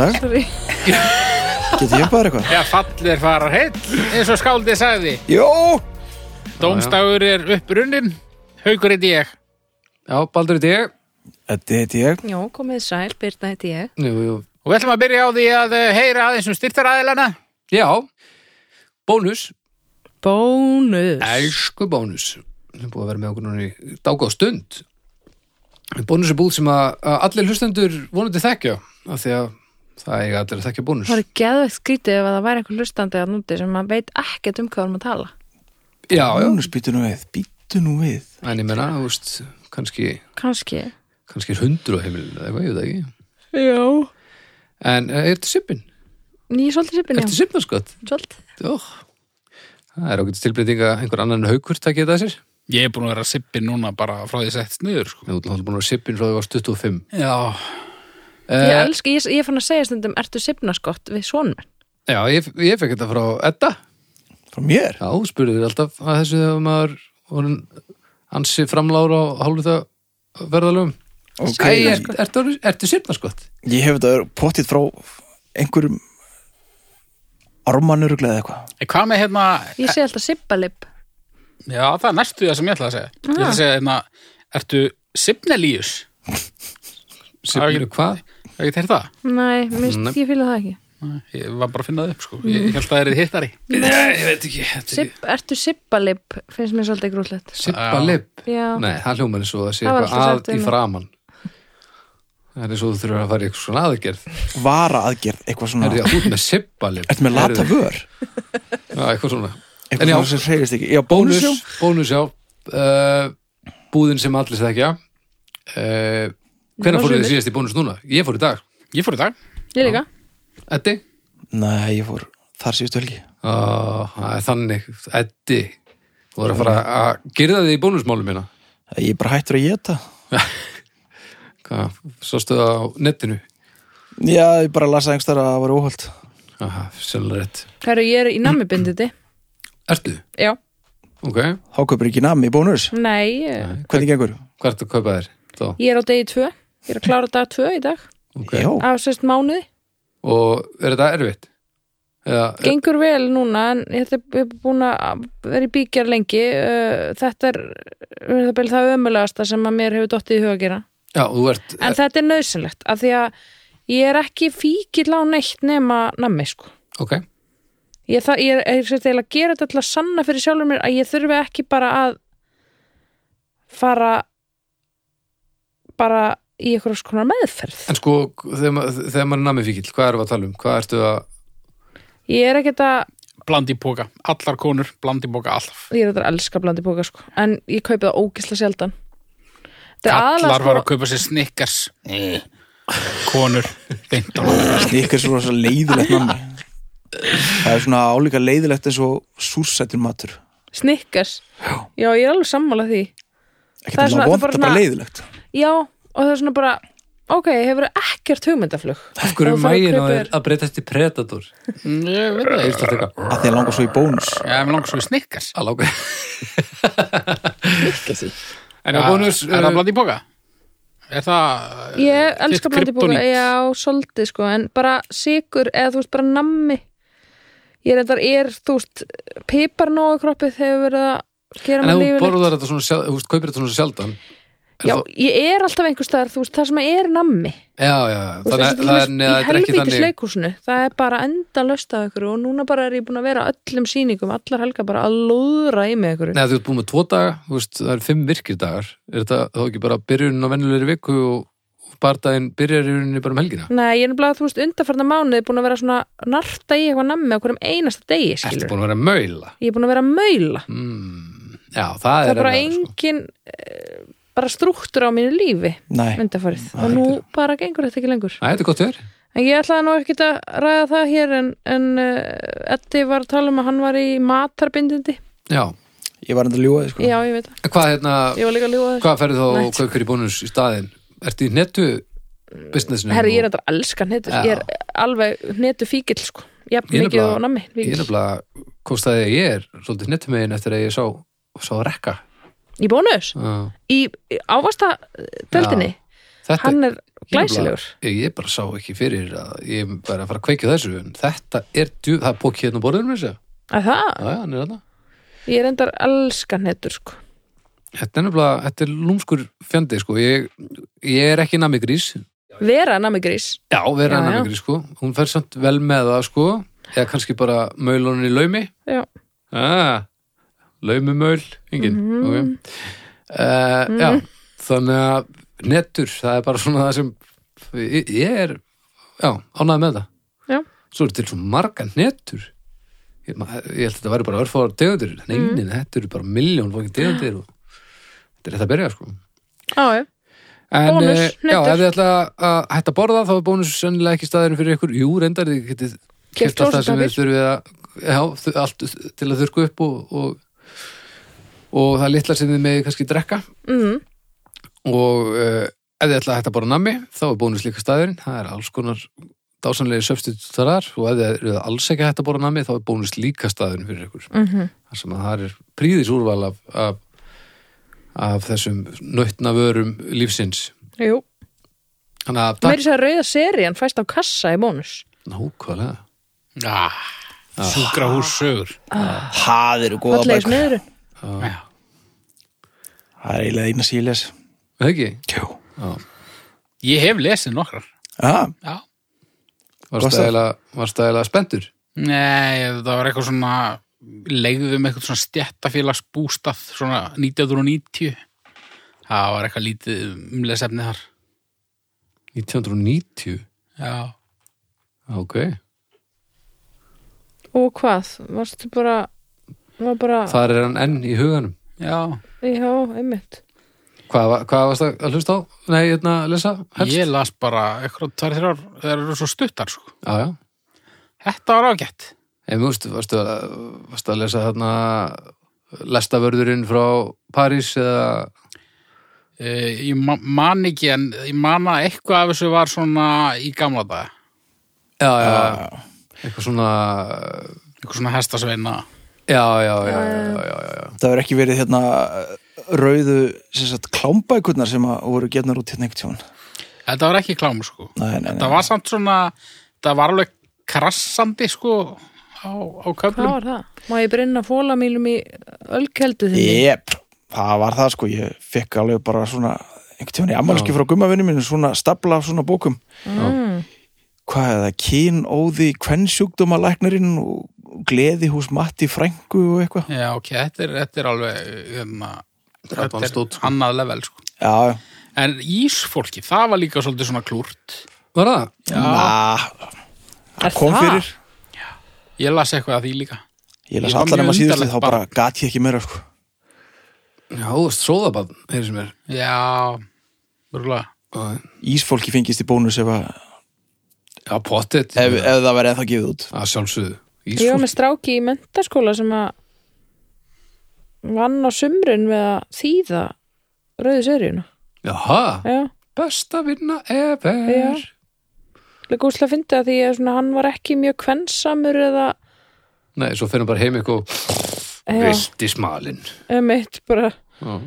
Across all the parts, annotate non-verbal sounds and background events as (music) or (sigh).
dag, Sorry. get ég bara eitthvað? Já, fallir farar heill, eins og skáldið sagði. Jó! Dómstagur er upprunnin, haugur heiti ég. Já, Baldur heiti ég. Þetta heiti ég. Já, komið sæl, Birna heiti ég. Jú, jú. Og við ætlum að byrja á því að eh, heyra aðeins um styrtaræðilana. Já, bónus. Bónus. Elsku bónus. Það er búið að vera með okkur núna í dágóð stund. Bónus er búð sem að, að allir hlustendur vonandi þekkja. Af því að það eiga allir að þekkja bónus. Það er geðveikt skrítið ef að það væri einhver hlustandi að núti sem maður veit ekkert um hvað við erum að tala. Já, já. Bónus, býtu nú við, býtu nú við. En ég menna, þú veist, kannski, Kanski. kannski er hundur á heimilinu eða eitthvað, ég veit það ekki. Já. En eh, er þetta sippin? Ný svolítið sipin, Er þetta já. sippin, skott? Svolítið. Jó. Það er ágætt tilbreyting að einhver annan takk ég þetta sér. Ég er búin að vera sippin núna bara frá því sett sniður, sko. Ég er búin að vera sippin frá því að var 25. Já. Ég Eh, elska, ég, ég fann að segja stundum, ertu sipnaskott við svonmenn? Já, ég, ég fekk þetta frá Edda. Frá mér? Já, þú spurði þér alltaf að þessu þegar maður voru ansi framlára á hálfu það verðalögum. Ok. Æ, er, ertu, ertu sirnaskott? Ég hef þetta potið frá einhverjum ármannuruglega eða eitthvað. En hvað með hérna, Ég segi alltaf sippalip. já það er næstu það sem ég ætla að segja. Ég ætla að segja hérna, ertu Sipnelíus? Sirnir hvað? Hefur ekki teirt það? Nei, mist, Nei. ég fýla það ekki. Nei, Ég var bara að finna það upp, sko. Ég, ég held að það er hittari. Nei, ég veit ekki. Þetta er Sipp, ertu sippalip, finnst mér svolítið grúllett. Sippa lip. Já. Nei, það hljómar eins og það sé Það var eitthvað alltaf að sagt í við mig. framann. Það er eins og þú þurfur að fara í eitthvað svona aðgerð. Vara aðgerð, eitthvað svona. Er því að þú ert með sippa lip. Ertu með lata vör? Já, eitthvað svona. En Eitthvað já. svona sem hreyfist ekki. Já, Bónus, bónus, bónus, já. Uh, búðin sem allir þekkja. Uh, Hvenær Nú, fóruð þið síðast í bónus núna? Ég fór í dag. Ég fór í dag. Ég líka. Eddi? Nei, ég fór þar síðustu helgi. Ó, það er þannig, Eddi Þú voru að fara að gyrða þig í bónusmálum minna Ég er bara hættur að geta. (laughs) Hvað, sástu það á netinu Já, ég bara lasa einhverstað að það var óhald. Aha, sérlega rétt Herru, ég er í nammibinditi. Ertu? Já. Ok, Þá kaupir ekki nami í bónus. Nei, Hvernig gengur? hvað ertu að kaupa þér? Þá? ég er á degi tvö. Ég er að klára dag tvö í dag. Ok, Já. Af sérst mánuði. og er þetta erfitt? Eða, Gengur vel núna en ég hef búin að vera í bíkjar lengi. Þetta er það, ömulegasta sem að mér hefur dottið í huga að gera. já, þú ert En þetta er nöðsynlegt af því að ég er ekki fíkill á neitt nema nammi sko. Ok, Ég, það, ég er, er sérst eiginlega að gera þetta til að sanna fyrir sjálfur mér að ég þurfi ekki bara að fara bara í eitthvað skonar meðferð. en sko þegar, ma- þegar maður er namið fíkil, hvað við að tala um? Hvað ertu að, Ég er ekkert að, Blandi póka. Allar konur, blandi póka alltaf. ég er að elska blandi bóka sko, en ég kaupi það ógisla sjaldan. Þetta er Allar aðalega var að sko, kaupa sér snikkars. Konur, beint á Snikkar svo leiðilegt nami. Það er svona álíka leiðilegt eins og súrsættur matur. snikkars. Já, ég er alveg sammála því. Ekkert Það er svona- alveg það er vond, bara það er bara svona- leiðilegt. Já, og það er svona bara, ok, hefur ekkert hugmyndaflug. af hverju það mægin á þér að breytast í predator? Ég veit það. Ég Að því að langar svo í bónus. Já, mér langar svo í snikkars. að lága En Já, á bónus Er það uh, blandi póka? Er það... Ég þitt elska blandi bóka, kryptonít? já, svolítið sko, en bara sigur eða þú veist, bara nammi. Ég er þetta, er, þú veist, pipar nógu kroppið hefur verið að gera En mig ef þú borðar þetta svona, þú veist, kaupir þetta svona sjaldan Já, ég er alltaf einhver staðar, þú veist, það sem er nammi. Já, já, Þú þannig veist, að það það er neða, í þetta er ekki þannig leikhúsinu, það er bara enda löst af ykkur og núna bara er ég búin að vera öllum sýningum, allar helga bara að lúðra í mig ykkur. Nei, þú ert búin með tvo daga, þú veist, það er fimm virkir dagar Er þetta þá ekki bara byrjunin á venjulegri viku og bardaginn byrjar í rauninni bara um helgina? Nei, ég er nefnilega, þú veist, undarfarna mánuði búin að vera svona narta í eitthvað nammi á hverjum einasta degi, Ertu skilur. búin að vera að maula? Ég er búin að vera að maula. Mm, já, það, Það er bara erfiðara, sko. Bara strúktur á mínu lífi Nei. undarfarið og nú bara gengur þetta ekki lengur. Nei, þetta er gott verið En ég ætlaði nú ekkert að ræða það hér en, en uh, Eddi var að tala um að hann var í matarbindindi. Já, Ég var enda að ljúga því, sko. Já, ég veit það. En hvað hérna, Ég var líka að ljúga þess. hvað ferði þá og kaupir í bónus í staðinn? Ertu í nettu businessinu? Herri, ég er þetta að elska hnetur. Já. Ég er alveg hnetu fíkil, sko. Er mikið og nammi. Ég er nefnilega kostaði að ég er svolítið nettumegin eftir að ég sá, sá rekka Í bónus? Já. Í, í ávasta deldinni? þetta hann er glæsilegur. Ég, ég bara sá ekki fyrir að ég bara að fara að kveikja þessu en þetta er djú, það er pók hérna á borðinu þessu já, að það, já, þarna. Ég er endar elskan hettur sko. Þetta er nefnilega, þetta er lúmskur fjandi sko, ég, ég er ekki nami grís. Vera nami grís? Já, vera Já, já. nami grís sko. Hún fer samt vel með það sko. Eða kannski bara maulunni í laumi. Já, ah, laumumöl engin Mhm. ok. Uh, já, þannig að nettur, það er bara svona það sem ég, er já, ánæði með það. Já. svo er til svo marga nettur ég, ég held að þetta væri bara örfáðar tegundir en Mhm. einin, þetta eru bara miljón fókin tegundir og þetta er þetta að byrja sko. Á, já, en Bónus, eh, já, ef þið ætla að hætta að borða þá er bónus sennilega ekki staðurinn fyrir ykkur. Jú, reyndar þið getið Keypt keft allt það sem við þurfið að já, allt til að þurrku upp og, og, og það litla sem þið með kannski drekka. Mm, og uh, ef þið ætla að hætta að borða nammi þá er bónus líka staðurinn, það er alls konar dásanlega substitutarar og ef þið eru alls ekki að hætta að borða nammi þá er bónus líka staðurinn fyrir ykkur. Mm þar sem að það er príðis úrval af, af, af þessum nautna vörum lífsins. Jú. Þannig að meiri sér að rauða serían fæst á kassa í bónus. Nákvæmlega. Já, sjúkrahús sögur. Það eru góða meður Já. Það er eiginlega eina sem ég les Er það ekki? Jú Já. Ég hef lesið nokkrar Já, Já. Varst Varstu- það eiginlega- spenntur? Nei, það var eitthvað svona legðum eitthvað svona stjættafélags bústað svona 1990 það var eitthvað lítið um lesefni þar 1990? Já, Ok. og hvað, varstu bara bara, Þar er hann enn í huganum. já já, einmitt Hvað, hvað varst það að hlusta á? Nei, hérna, að lesa? Helst? Ég las bara eitthvað þrjár þeir eru svo stuttar sko Já, já. Þetta var ágætt En þú veist, varstu að, varstu að lesa þarna lestavörðurinn frá París eða... e, Ég ma man ekki en ég man að eitthvað af þessu var svona í gamla daga Já, já, já. Eitthvað svona... eitthvað svona hestasveina Já, já, já, já, já, já, já. það verður ekki verið hérna rauðu sem sagt, klámbækurnar sem að voru getnar út hérna einhvern tjón Þetta var ekki klám sko Nei, nei, nei. Það var samt svona það var alveg krassandi sko á, á hvað köflum var það? Má ég brinna fólamílum í ölkeldu þinni? Jep, það var það sko Ég fekk alveg bara svona einhvern tjón í ammalski frá gummavinni minn svona stapla af svona bókum Mm. Hvað er það, kynóði kvennsjúkdómalæknirinn og gleði hús Matti Frængu og eitthvað Já, ok, þetta er, þetta er alveg hérna, þetta er Advanced, sko. annað level sko. Já, já En ísfólki, það var líka svolítið svona klúrt Var það? Na, Er kom það? fyrir Ég las eitthvað af því líka Ég las Ég var allar mjög nema síðustu undarlegt þá bara gat ég ekki meira sko. Já, þú veist, sóðabann, heyrðu sem er. Já, örgulega Já, Ísfólki fengist í bónus ef, að, Já, pottet. ef, ef það verið ennþá gefið út Að sjálfsögðu. Ég var með stráki í mentaskóla sem að vann á sumrun við að þýða rauðu seríuna. Jaha, Já, besta vinna ever. Já. líka úslega að að því að svona, hann var ekki mjög kvensamur eða Nei, svo hann bara heim eitthvað vilt í smalinn. eða mitt bara Já.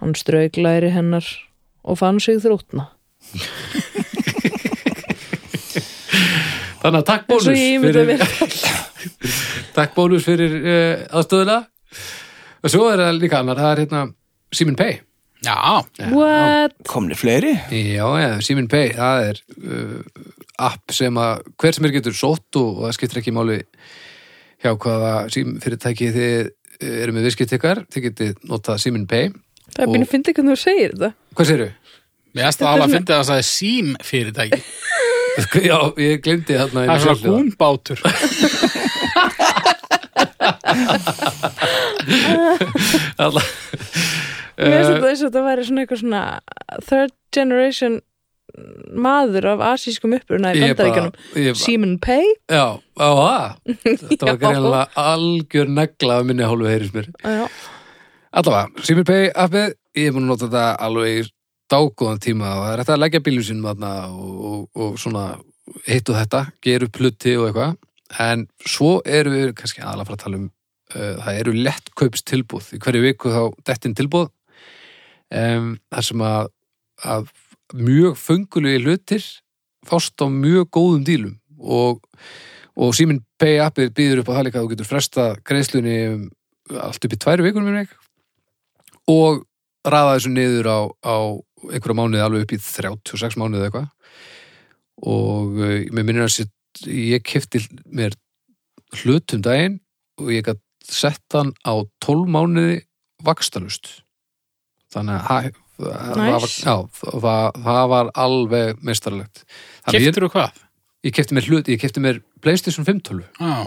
hann strauk læri hennar og fann sig þrútna. (laughs) Þannig að takk bónus fyrir, (laughs) takk bónus fyrir uh, aðstöðuna. Og svo er það líka annar, það er hérna Simin Pay. Já, What? Komni fleiri? Já, já, Simin Pay, það er uh, app sem að hver sem er getur sótt og, og það skiptir ekki máli hjá hvaða sim fyrirtæki þið uh, eru með viðskipt ykkar, þið getið notað Simin Pay. Það er býin að fyndi hvernig þú segir þetta. Hvað segirðu? mér erst að alveg að fyndi að það sagði sím fyrirtæki (laughs) Já, ég glemdi þarna Það er svona húnbátur Alla- Mér finnst Eh, þetta eins og þetta væri svona eitthvað svona third generation maður af asískum uppruna í bara- Simon Pay? Já, á það Þetta var greinlega algjör negla af minni hálfu heyris mér. Já. Allavega, Simon Pay appið ég er búin að nota þetta alveg dágóðan tíma. Og það er hægt að leggja bílum sínum þarna og, og, og svona hitt og þetta, gera upp hluti og eitthvað. En svo eru við kannski aðalega að fara að tala um uh, það eru lett kaups tilbúð í hverju viku þá dettin tilbúð um, þar sem að, að mjög föngulegi hlutir fást á mjög góðum dílum. Og, og Simin Pay appið býður upp á það líka að þú getur fresta greiðslunni um allt upp í tvær vikur mér ekki og raða þessu niður á, á einhverja mánuði alveg upp í 36 mánuði eða eitthvað. Og uh, mér minnir að sér ég kefti mér hlutum daginn og ég gætt sett hann á 12 mánuði vakstalust þannig að ha- það var, Nice. já, það, það var alveg ég, Keftur þú hvað? ég kefti mér hlut, ég kefti mér Playstation 5 tölvu Já,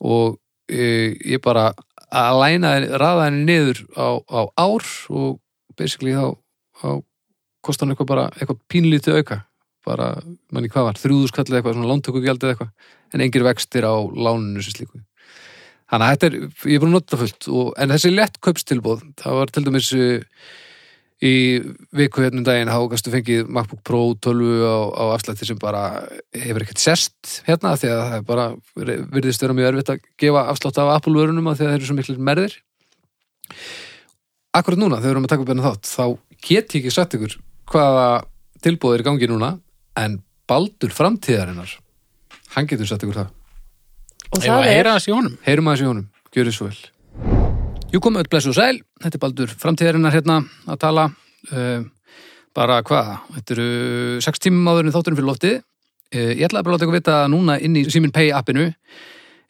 og e, ég bara að læna henni, raða henni niður á, á ár og basically þá, þá kostar hann eitthvað bara eitthvað pínlítið auka? Bara, manni hvað var, þrjúðuskall eitthvað svona lántökugjald eða eitthvað? En engir vextir á láninu sem slíku. Þannig að þetta er, ég er búin að nota fullt og, en þessi lett kaupstilbóð það var til dæmis eh, í viku hérna um daginn þá gastu fengið MacBook Pro 12 á, á afslætti sem bara hefur ekkert sest hérna því að það er bara virðist vera mjög erfitt að gefa afslátt af Apple vörunum af því að þeir eru svo miklir merðir. Akkurat núna þegar við erum að taka upp enn þátt þá get ég ekki sagt ykkur hvaða tilbúð er í gangi núna en Baldur framtíðarinnar hann getur sagt ykkur það. Og ég það að er heyra þess í honum? Heyrum aðeins í honum, gjörðu svo vel. Jú komum öll blessu og sæl. Þetta er Baldur framtíðarinnar hérna að tala uh, bara hvað? Þetta eru sex tímum áður en þátturinn fyrir loftið. Uh, Ég ætla að bara láta ykkur vita að núna inn í Simin Pay appinu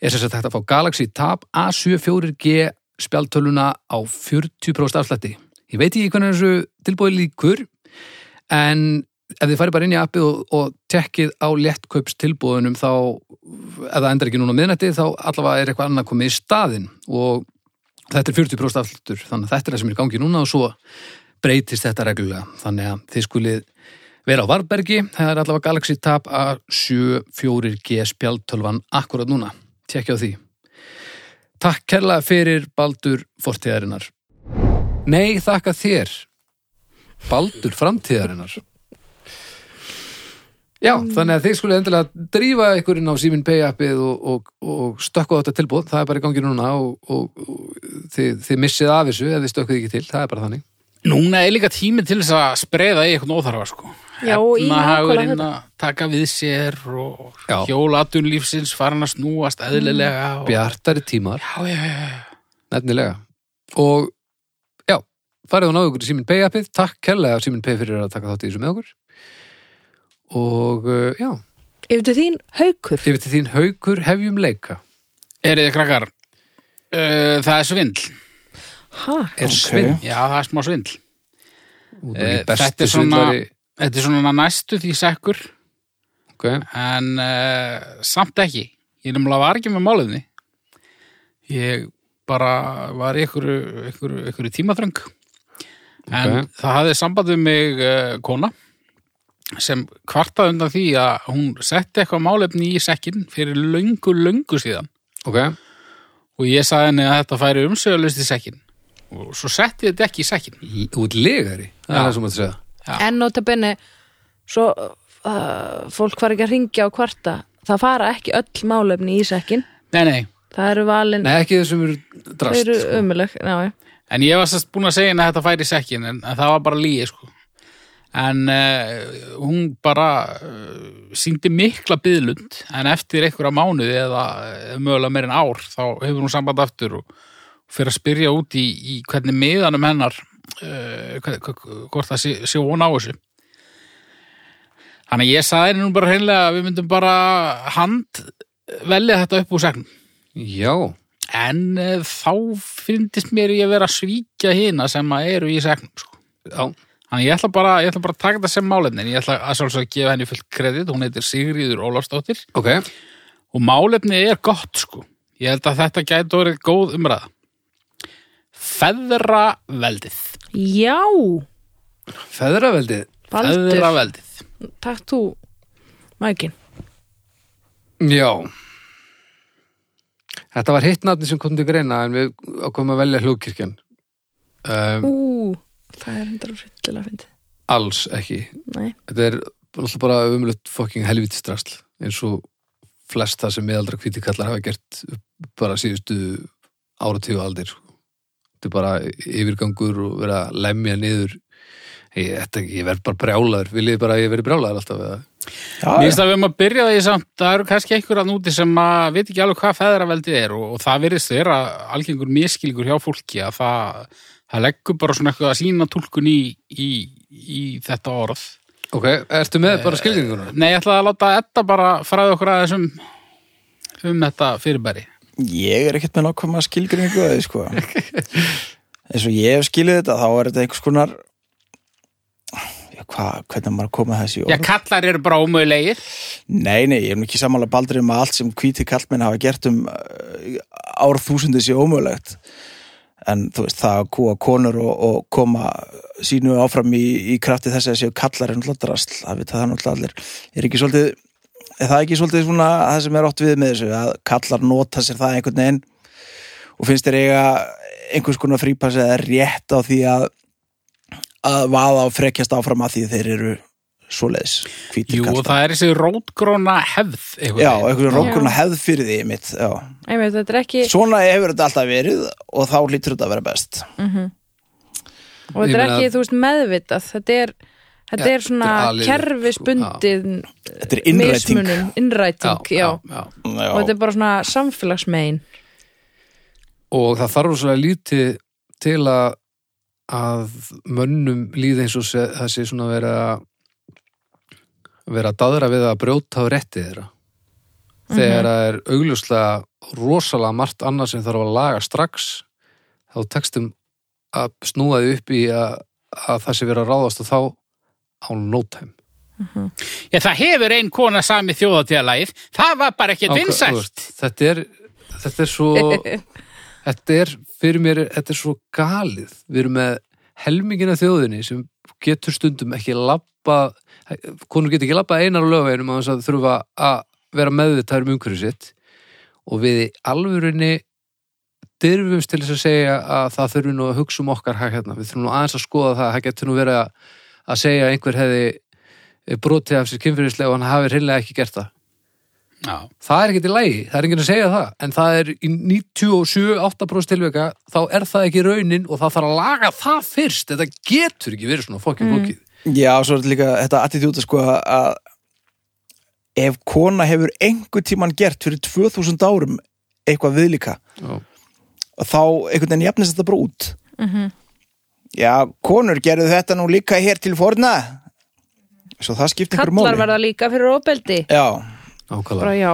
er sem sagt hægt að fá Galaxy Tab A74G spjaltöluna á 40% afslætti Ég veit ekki hvernig þessu tilbúið líkur en ef þið farið bara inn í appið og, og tekkið á léttkaups tilbúðunum þá ef það endar ekki núna miðnætti þá allavega er eitthvað annað komið í staðinn. Og þetta er 40% afslutur þannig að þetta er það sem er í gangi núna og svo breytist þetta reglulega. Þannig að þið skulið vera á Varbergi það er allavega Galaxy Tab A74G spjaltölvan akkurat núna, tekja á því. Takk kærlega fyrir Baldur fortíðarinnar Nei, þakka þér. Baldur framtíðarinnar. Já, þannig að þið skulle endilega drífa ykkur inn á Simin Pay appið og, og, og stökku á þetta tilbúð, það er bara í gangi núna og, og, og þið, þið missið af þessu ef þið stökkuð ekki til, það er bara þannig. Núna er líka tími til þess að spreða í eitthvað óþarfa sko. Já, í Efnahagurinn nákvæmlega að taka við sér og Já. hjólatunlífsins farin að snúast eðlilega og... Bjartari tímar, Já, já, já, nefnilega. Og farið og náðu ykkur í Simin Pay appið, takk kærlega Simin Pay fyrir að taka þátt í þessu með okkur og uh, já, yfir til þín haukur yfir til þín haukur hefjum leika Erið þið krakkar? Uh, það er svindl. ha, er Ok. svinn Já, það er smá svindl. Eh, því besti þetta er svona- Þetta er svona næstu því sekkur, ok, en uh, samt ekki. Ég nefnilega var ekki með máliðni. Ég bara var í einhverju, einhverju, einhverju tímaþröng. En Ok. það hafði samband við mig uh, kona sem kvartaði undan því að hún setti eitthvað málefni í sekkin fyrir löngu, löngu síðan. ok Og ég sagði henni að þetta færi umsögulust í sekkin. Og svo setti þetta ekki í sekkin. Þú ert legari, það er það sem að segja Já. en nota benni svo uh, fólk var ekki að ringja á kvarta það fara ekki öll málefni í sekkin Nei, nei. það eru valin Nei, ekki þessum eru þau drast eru sko. umuleg já, já. En ég var sérst búin að segja henni að þetta færi sekkin en, en það var bara lígi sko. En uh, hún bara uh, síndi mikla byðlund en eftir einhverja mánuði eða uh, mögulega meir en ár þá hefur hún samband aftur og fyrir að spyrja út í, í hvernig miðanum hennar uh, hvort það sé, hún á þessu. Þannig ég sagði henni nú bara hreinlega að við myndum bara hand velja þetta upp úr seknum. Já, En uh, þá fyndist mér ég vera að svíkja hina sem að eru í segnum sko. já, Þannig ég ætla bara, ég ætla bara að taka þetta sem málefni. En ég ætla að sjálfsög að gefa henni fullt kredit. Hún heitir Sigríður Ólafsdóttir. Ok. Og málefni er gott sko. Ég held að þetta gæti orðið góð umræða. Feðraveldið. Já, Feðraveldið? Feðraveldið. Takk þú. Mækin. Já Þetta var hitt nafni sem kom til greina en við ákomum að velja hlugkirkjan um, ú, það er hundra hryllilega fyndið. Alls ekki. Nei, Þetta er alltaf bara umlut fucking helvitistrasl eins og flest það sem miðaldra hvítikallar hafa gert bara síðustu áratíu aldir. Þetta er bara yfirgangur og vera að lemja niður. Ég, ég verð bara brjálaður. Viljið þið bara að ég verði brjálaður alltaf eða? Já, Mér finnst að við erum að byrja því samt, það eru kannski einhver að núti sem að veit ekki alveg hvað feðraveldið er og, og það virðist vera algengur miskilgur hjá fólki að það, það leggur bara svona eitthvað að sína túlkun í, í, í þetta orð. ok, ertu með bara skilgjenguna? Nei, ég ætla að láta þetta bara fræða okkur aðeins um, um þetta fyrirbæri. Ég er ekkert með skilgrinningu að því sko (laughs) eins og ég hef skilið þetta þá er þetta einhvers konar hva, hvernig maður að koma þessi Já, kallar eru bara ómögulegir. Nei, nei, ég er nú ekki samanlega baldrið um að allt sem hvíti kallmenn hafa gert um uh, árþúsundi sé ómögulegt. En þú veist, það að kúa konur og, og koma sínu áfram í, í krafti þess að séu kallar náttúrulega drasl, það veit það náttúrulega allir. Er ekki svolítið, er það ekki svolítið svona það sem er átt við með þessu að kallar nota sér það einhvern veginn? Og finnst þér eiga einhvers konar frípass eða rétt á því að að vaða og frekjast áfram að því þeir eru svoleiðis hvítir Jú, og kallar það er þessi rótgróna hefð. einhvern Já, einhverjum rókurna hefð fyrir því mitt, já. Einmitt, þetta er ekki Svona hefur þetta alltaf verið og þá lítur þetta að vera best. Og þetta er ekki, þú veist, meðvitað. Þetta er, þetta Ja, er svona er kerfisbundið Þetta er innræting. innræting, já, já, já. Já, og þetta er bara svona samfélagsmein og það þarf svolítið lítið til að að mönnum líði eins og það sé svona vera vera að daðra við að brjóta á rétti þeirra þegar það er augljóslega rosalega margt annað sem þarf að laga strax þá tekstum að snúa því upp í að, að það sé vera að ráðast og þá á no time Já, það hefur ein kona sami þjóðatíðalagið. Það var bara ekkert vinsælt. þetta er þetta er svo (laughs) þetta er fyrir mér, þetta er svo galið. Við erum með helmingina þjóðinni sem getur stundum ekki labba, konur getur ekki labba einar á lögveginum að þess að þurfa að vera meðvitaður um umhverju sitt. Og við í alvörinni dyrfumst til þess að segja að það þurfum nú að hugsa um okkar hag hérna, við þurfum nú aðeins að skoða það, það getur nú verið að, segja að einhver hefði brotið af sér kynfyrirslega og hann hafi hreinlega ekki gert það Já. það er ekkert í lægi, það er enginn að segja það en það er í 97-8% tilvika þá er það ekki raunin og það þarf að laga það fyrst. Þetta getur ekki verið svona fokkin flókið Já, svo er þetta líka þetta attitúta sko að ef kona hefur einhver tíman gert fyrir 2000 árum eitthvað viðlíka Já. og þá einhvern veginn jafnist þetta bara út. Já, konur gerðu þetta nú líka hér til forna. Svo það skiptir einhverju kallar máli verða líka fyrir ofbeldi. Já, bara já,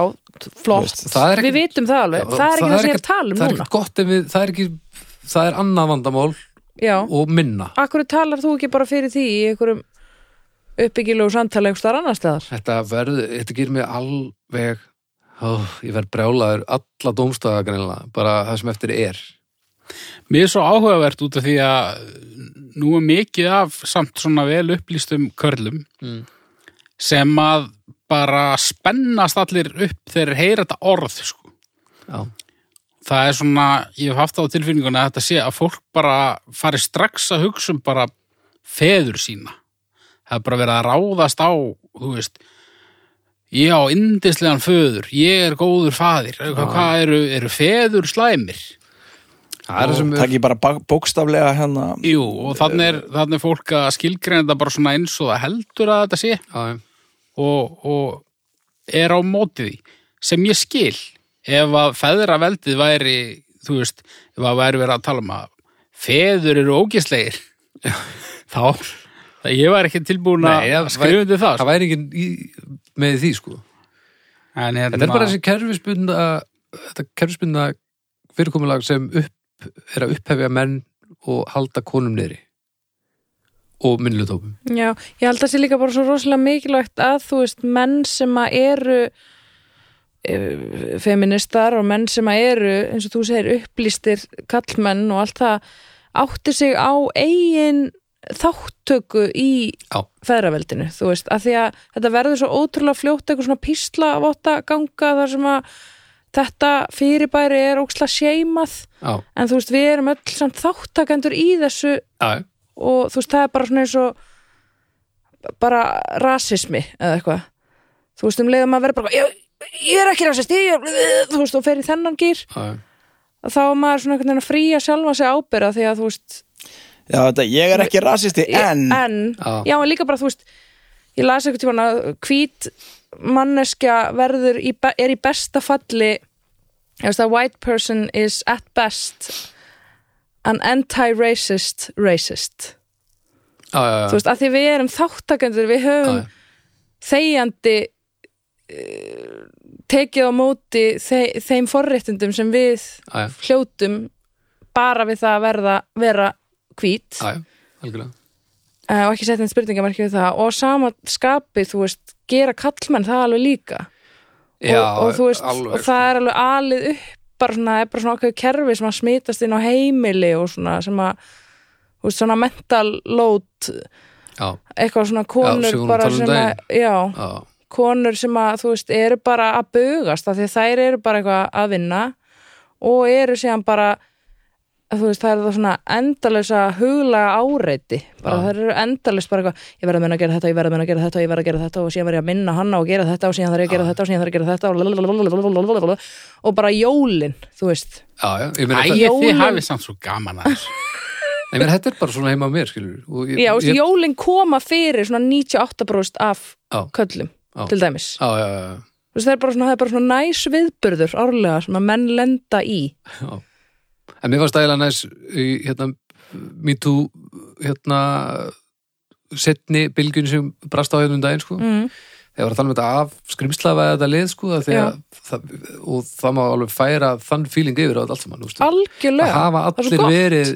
flott. Er við vitum það alveg, það er ekki það sem ég er að tala um það er núna. ekki gott ef við, það er ekki það er annað vandamál já, og minna. Akkur talar þú ekki bara fyrir því í einhverjum uppbyggilegu samtala einhver staðar annar staðar? Þetta verður, þetta gerir mig alveg ó, ég verð brjálaður alla greinilega, bara það sem eftir er. Mér er svo áhugavert út af því að nú er mikið af samt svona vel upplýstum körlum Mm. sem að bara spennast allir upp þegar þeir heyra þetta orð sko. Já. Það er svona, ég hef haft það á tilfinninguna að þetta sé að fólk bara fari strax að hugsa um bara feður sína. Það er bara verið að ráðast á, þú veist, ég á indislegan föður, ég er góður faðir. Hvað, hvað eru, eru feður slæmir? það er það sem það ekki bara bókstaflega hérna Jú, og þannig er, þannig er fólk að skilgreina þetta bara svona eins og það heldur að þetta sé já, og, og er á móti því sem ég skil. Ef að feðra veldið væri þú veist, ef að væri verið að tala um að feður eru ógislegir (laughs) þá það ég var ekki tilbúin að skrifa undir það, það væri enginn í, með því sko. En hérna, Þetta er bara þessi kerfisbundna þetta kerfisbundna fyrirkomulag sem upp, er að upphefja menn og halda konum niðri og minnlutópum. Já, ég held að það sé líka bara svo rosalega mikilvægt að þú veist menn sem að eru eh, feministar og menn sem að eru eins og þú segir upplýstir kallmenn og allt það átti sig á eigin þáttöku í feðraveldinu, þú veist, að því að þetta verður svo ótrúlega fljótt eitthvað svona písla votta ganga þar sem að þetta fyrirbæri er óksla seimað Já, en þú veist, við erum öll samt þáttakendur í þessu já, og þú veist, það er bara svona eins og bara rasismi eða eitthvað. Þú veist, um leiðum að vera bara ég, ég er ekki rasisti, ég, þú veist, og fer í þennan gýr þá er maður svona einhvern veginn að fría sjálfa sig ábyrða því að þú veist, Já, þetta, ég er ekki rasisti, en en Já. já, en líka bara, þú veist ég las eitthvað tíma að hvít manneskja verður í, er í besta falli ég veist að white person is at best an anti-racist racist. Já, já, já. þú veist, að því við erum þáttakendur við höfum Já, já. þegjandi uh, tekið á móti þe þeim forréttindum sem við já, hljótum bara við það að verða vera hvít. Uh, og ekki setja einn spurningamarki við það. Og sama skapið, þú veist, gera kallmenn það alveg líka. Já, og, og veist, og það er alveg alið upp bara svona, er bara svona okkur kerfi sem að smitast inn á heimili og svona sem að þú veist, svona mental load Já, eitthvað svona konur að bara tala um sem að, já, já, konur sem að þú veist, eru bara að bugast af því þær eru bara eitthvað að vinna og eru síðan bara veist, það er það svona endalösa huglega áreiti. Bara Já. það eru endalöst bara eitthvað ég verð að minna að gera þetta, ég verð að minna að gera þetta og ég verð að gera þetta. Og síðan verð ég að minna hanna og gera þetta og síðan þarf ég að gera þetta og síðan þarf ég að gera þetta og, lalalalalalala, og bara jólin, þú veist. Æ, þið hafið samt svo gaman að þessu. Ég meina, þetta er bara svona heima á mér, skilur Já, þú veist, ég, jólin koma fyrir svona 98% af köllum til dæmis. Já, já, já, Þú veist, það er bara svona, það er bara svona næs viðburður árlega sem að menn lenda í. Já En mér var stæðilega næs í, hérna, me too hérna setni bylgjun sem brast á hérna um daginn, sko mm. þegar var að tala um þetta af skrimslafa þetta lið sko að því að það, og það má alveg færa þann feeling yfir á allt saman veist. Algjörlega að hafa allir verið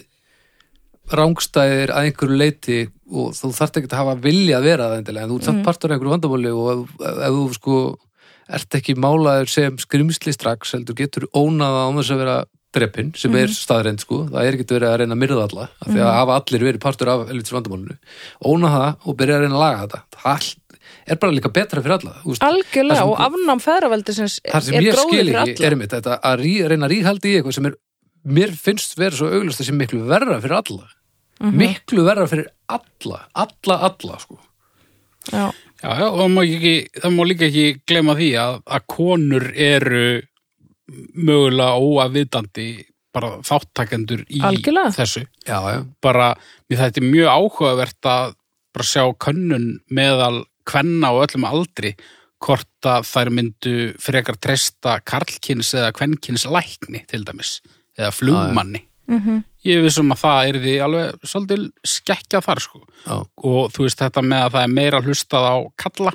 rángstæðir að einhverju leiti og þú þarft ekki að hafa vilja að vera það endilega en þú ert Mm. samt partur af einhverju vandamáli og ef, þú sko ert ekki málaður sem skrimsli strax heldur getur ónaða án þess að vera dreppin sem Mhm. er staðreind sko. Það er ekki verið að reyna að myrða alla af því að hafa allir verið partur af helvitis vandamálinu. Óna það og byrja að reyna að laga þetta. Það er bara líka betra fyrir alla þú veist. Algjörlega Það sem- og afnám feðraveldi sem þar sem er ég gróður skil fyrir ekki alla. er mitt þetta að rí, reyna að ríhaldi í eitthvað sem er mér finnst vera svo auglust sem miklu verra fyrir alla. Mhm. miklu verra fyrir alla alla, alla sko. Já, Já, já, og það má, ekki, það má líka ekki glema því að, að konur eru mögulega óaðvitandi bara þáttakendur í Algjörlega. þessu. já, já, Bara, mér þetta er mjög áhugavert að bara sjá könnun meðal kvenna og öllum aldri hvort að þær myndu frekar treysta karlkins eða kvenkins lækni til dæmis, eða flugmanni. Mhm. Ég er vissum að það er því alveg svolítið skekkja þar sko já, og þú veist þetta með að það er meira hlustað á kalla